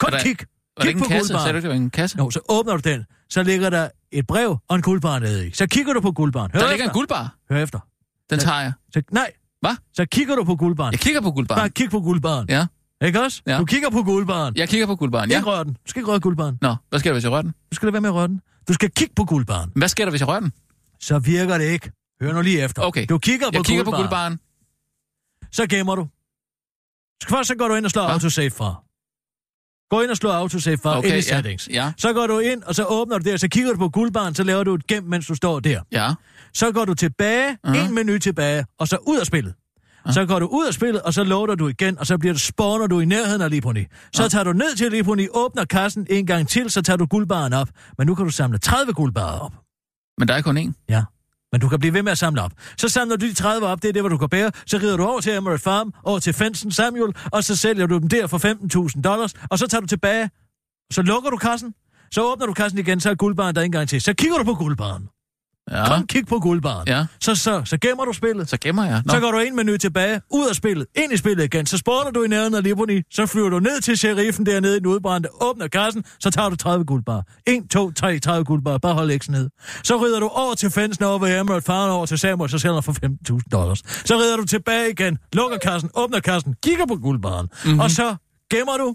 Er der- kig. Var det ikke en på kasse? Sagde du, det var en kasse? Jo, så åbner du den. Så ligger der et brev og en guldbar nede i. Så kigger du på guldbaren. Hør Der efter. ligger en guldbar. Hør efter. Den Ja. tager jeg. Så, nej. Hvad? Så kigger du på guldbaren. Jeg kigger på Bare guldbaren. kig på guldbaren. Ja. Ikke også? Ja. Du kigger på guldbaren. Jeg kigger på guldbaren, ja. Ikke rør den. Du skal ikke røre guldbaren. Nå, hvad sker der, hvis jeg rører den? Du skal lade være med at røre den. Du skal kigge på guldbaren. Hvad sker der, hvis jeg rører den? Så virker det ikke. Hør nu lige efter. Okay. Du kigger på Jeg kigger på guldbaren. guldbaren. Så gemmer du. Så Først så går du ind og slår Hva? autosave fra. Gå ind og slå autosave fra Okay, ind i ja. settings. Ja, Så går du ind, og så åbner du der, så kigger du på guldbaren, så laver du et gem, mens du står der. ja. Så går du tilbage, Mhm. en menu tilbage, og så ud af spillet. Så går du ud af spillet, og så loader du igen, og så bliver du, spawner du i nærheden af Liponi. Så tager du ned til Liponi, åbner kassen en gang til, så tager du guldbaren op. Men nu kan du samle 30 guldbarer op. Men der er kun én. Ja. Men du kan blive ved med at samle op. Så samler du de 30 op, det er det, hvor du kan bære. Så rider du over til Emerald Farm, over til Fenton Samuel, og så sælger du dem der for 15.000 dollars, og så tager du tilbage. Så lukker du kassen, så åbner du kassen igen, så er guldbaren der en gang til. Så kigger du på guldbaren. Ja. Kom, kig på guldbaren. Ja. Så, så, så gemmer du spillet. Så gemmer jeg. Nå. Så går du en menu tilbage, ud af spillet, ind i spillet igen. Så spawner du i nærheden af Liboni, så flyver du ned til sheriffen dernede i den udbrændte, åbner kassen, så tager du 30 guldbar. 1, 2, 3, 30 guldbar. Bare hold ikke ned. Så rider du over til fensen over ved Emerald, faren over til Samuel, så sælger du for 15.000 dollars. Så rider du tilbage igen, lukker kassen, åbner kassen, kigger på guldbaren, mm-hmm. og så gemmer du,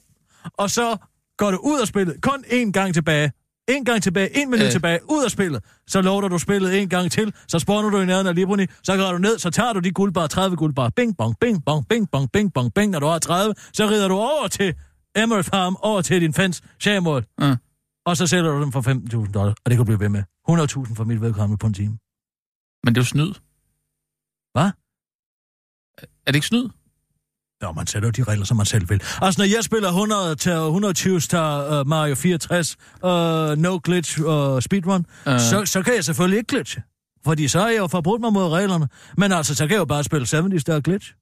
og så går du ud af spillet. Kun én gang tilbage. En gang tilbage, en minut Øh. tilbage, ud af spillet. Så loader du spillet en gang til, så spawner du i nærheden af Liboni, så går du ned, så tager du de guldbar, 30 guldbar, bing bong, bing bong, bing bong, bing bong, bing, når du har 30, så rider du over til Emerald Farm, over til din fans, Shamål, Mm. og så sælger du dem for 15.000 dollars, og det kan du blive ved med. 100.000 for mit vedkommende på en time. Men det er jo snyd. Hvad? Er det ikke snyd? Ja, man sætter jo de regler, som man selv vil. Altså, når jeg spiller 100 til 120 star uh, Mario 64, uh, no glitch og uh, speedrun, Øh. uh. så, så kan jeg selvfølgelig ikke glitche. Fordi så har jeg jo forbrudt mig mod reglerne. Men altså, så kan jeg jo bare spille 70 star glitch.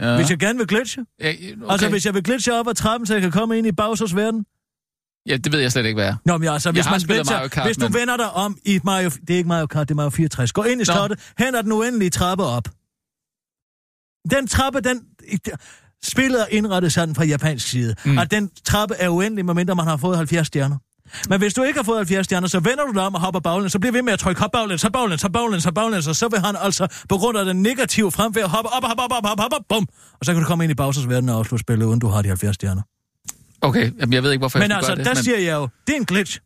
Ja. Hvis jeg gerne vil glitche. Ja, Okay. Altså, hvis jeg vil glitche op ad trappen, så jeg kan komme ind i Bowsers verden. ja, det ved jeg slet ikke, hvad er. Nå, men altså, hvis man glitcher, Kart, hvis du men- vender dig om i Mario... Det er ikke Mario Kart, det er Mario 64. Gå ind i slottet, hen ad den uendelige trappe op. Den trappe, den... Spillet er indrettet sådan fra japansk side, Mm. at den trappe er uendelig, medmindre man har fået 70 stjerner. Men hvis du ikke har fået 70 stjerner, så vender du dig om og hopper baglæns, så bliver ved med at trykke hop baglæns, hop baglæns, hop baglæns, hop baglæns, og så vil han altså på grund af den negative fremfærd hoppe op, hop op, hop op, hop op, bum, og så kan du komme ind i Bowsers verden og afslutte spillet, uden du har de 70 stjerner. Okay, jamen, jeg ved ikke, hvorfor Men jeg altså, der gøre det. siger jeg jo, det er en glitch.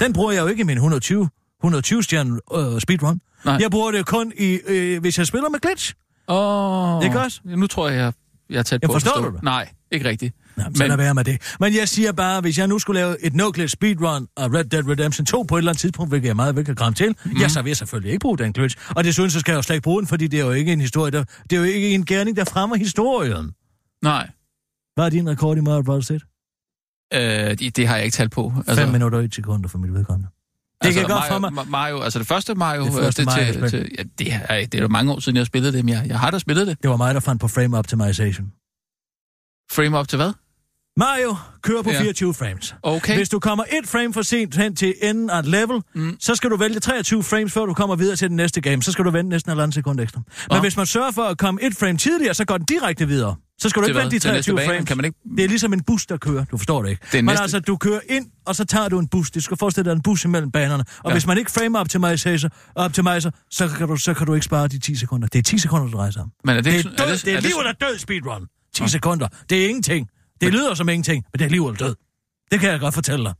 Den bruger jeg jo ikke i min 120, 120 stjerne øh, speedrun. Nej. Jeg bruger det kun, i, øh, hvis jeg spiller med glitch. Åh, Ikke også? Nu tror jeg, jeg, jeg er tæt Jamen, på at forstår forstå. du det? Nej, ikke rigtigt. Jamen, så Men- lad være med det. Men jeg siger bare, hvis jeg nu skulle lave et no-glitch speedrun af Red Dead Redemption 2 på et eller andet tidspunkt, hvilket jeg meget vel kan kramme til, mm. ja, så vil jeg selvfølgelig ikke bruge den glitch. Og desuden så skal jeg jo slet ikke bruge den, fordi det er jo ikke en historie, der, det er jo ikke en gerning, der fremmer historien. Nej, Hvad er din rekord i Mario Bros. 1? øh, det, det har jeg ikke talt på. Altså, 5 minutter og 1 sekunder for mit vedkommende. Det altså, kan godt Mario, for mig. Ma- Mario, altså det første Mario, Det øh, første det, Mario-spil. til, til, ja, det, er, det er jo mange år siden, jeg har spillet det, men jeg, jeg har da spillet det. Det var mig, der fandt på frame optimization. Frame up til hvad? Mario kører på Ja. 24 frames. Okay. Hvis du kommer et frame for sent hen til enden af et level, mm. så skal du vælge 23 frames, før du kommer videre til den næste game. Så skal du vente næsten en halvanden sekund ekstra. Men Nå. hvis man sørger for at komme et frame tidligere, så går den direkte videre. Så skal du ikke vente de Til næste 23 bane? frames. Kan man ikke- Det er ligesom en bus, der kører. Du forstår det ikke. Det er Men næste- altså, du kører ind, og så tager du en bus. Det skal forestille dig en bus imellem banerne. Og Ja. hvis man ikke frame optimizer, optimizer så, kan du, så kan du ikke spare de 10 sekunder. Det er 10 sekunder, du drejer sig om. Men er det Det er, ikke død, er det- det er er liv eller død speedrun. 10 sekunder. Det er ingenting. Det lyder som ingenting, men det er liv eller død. Det kan jeg godt fortælle dig.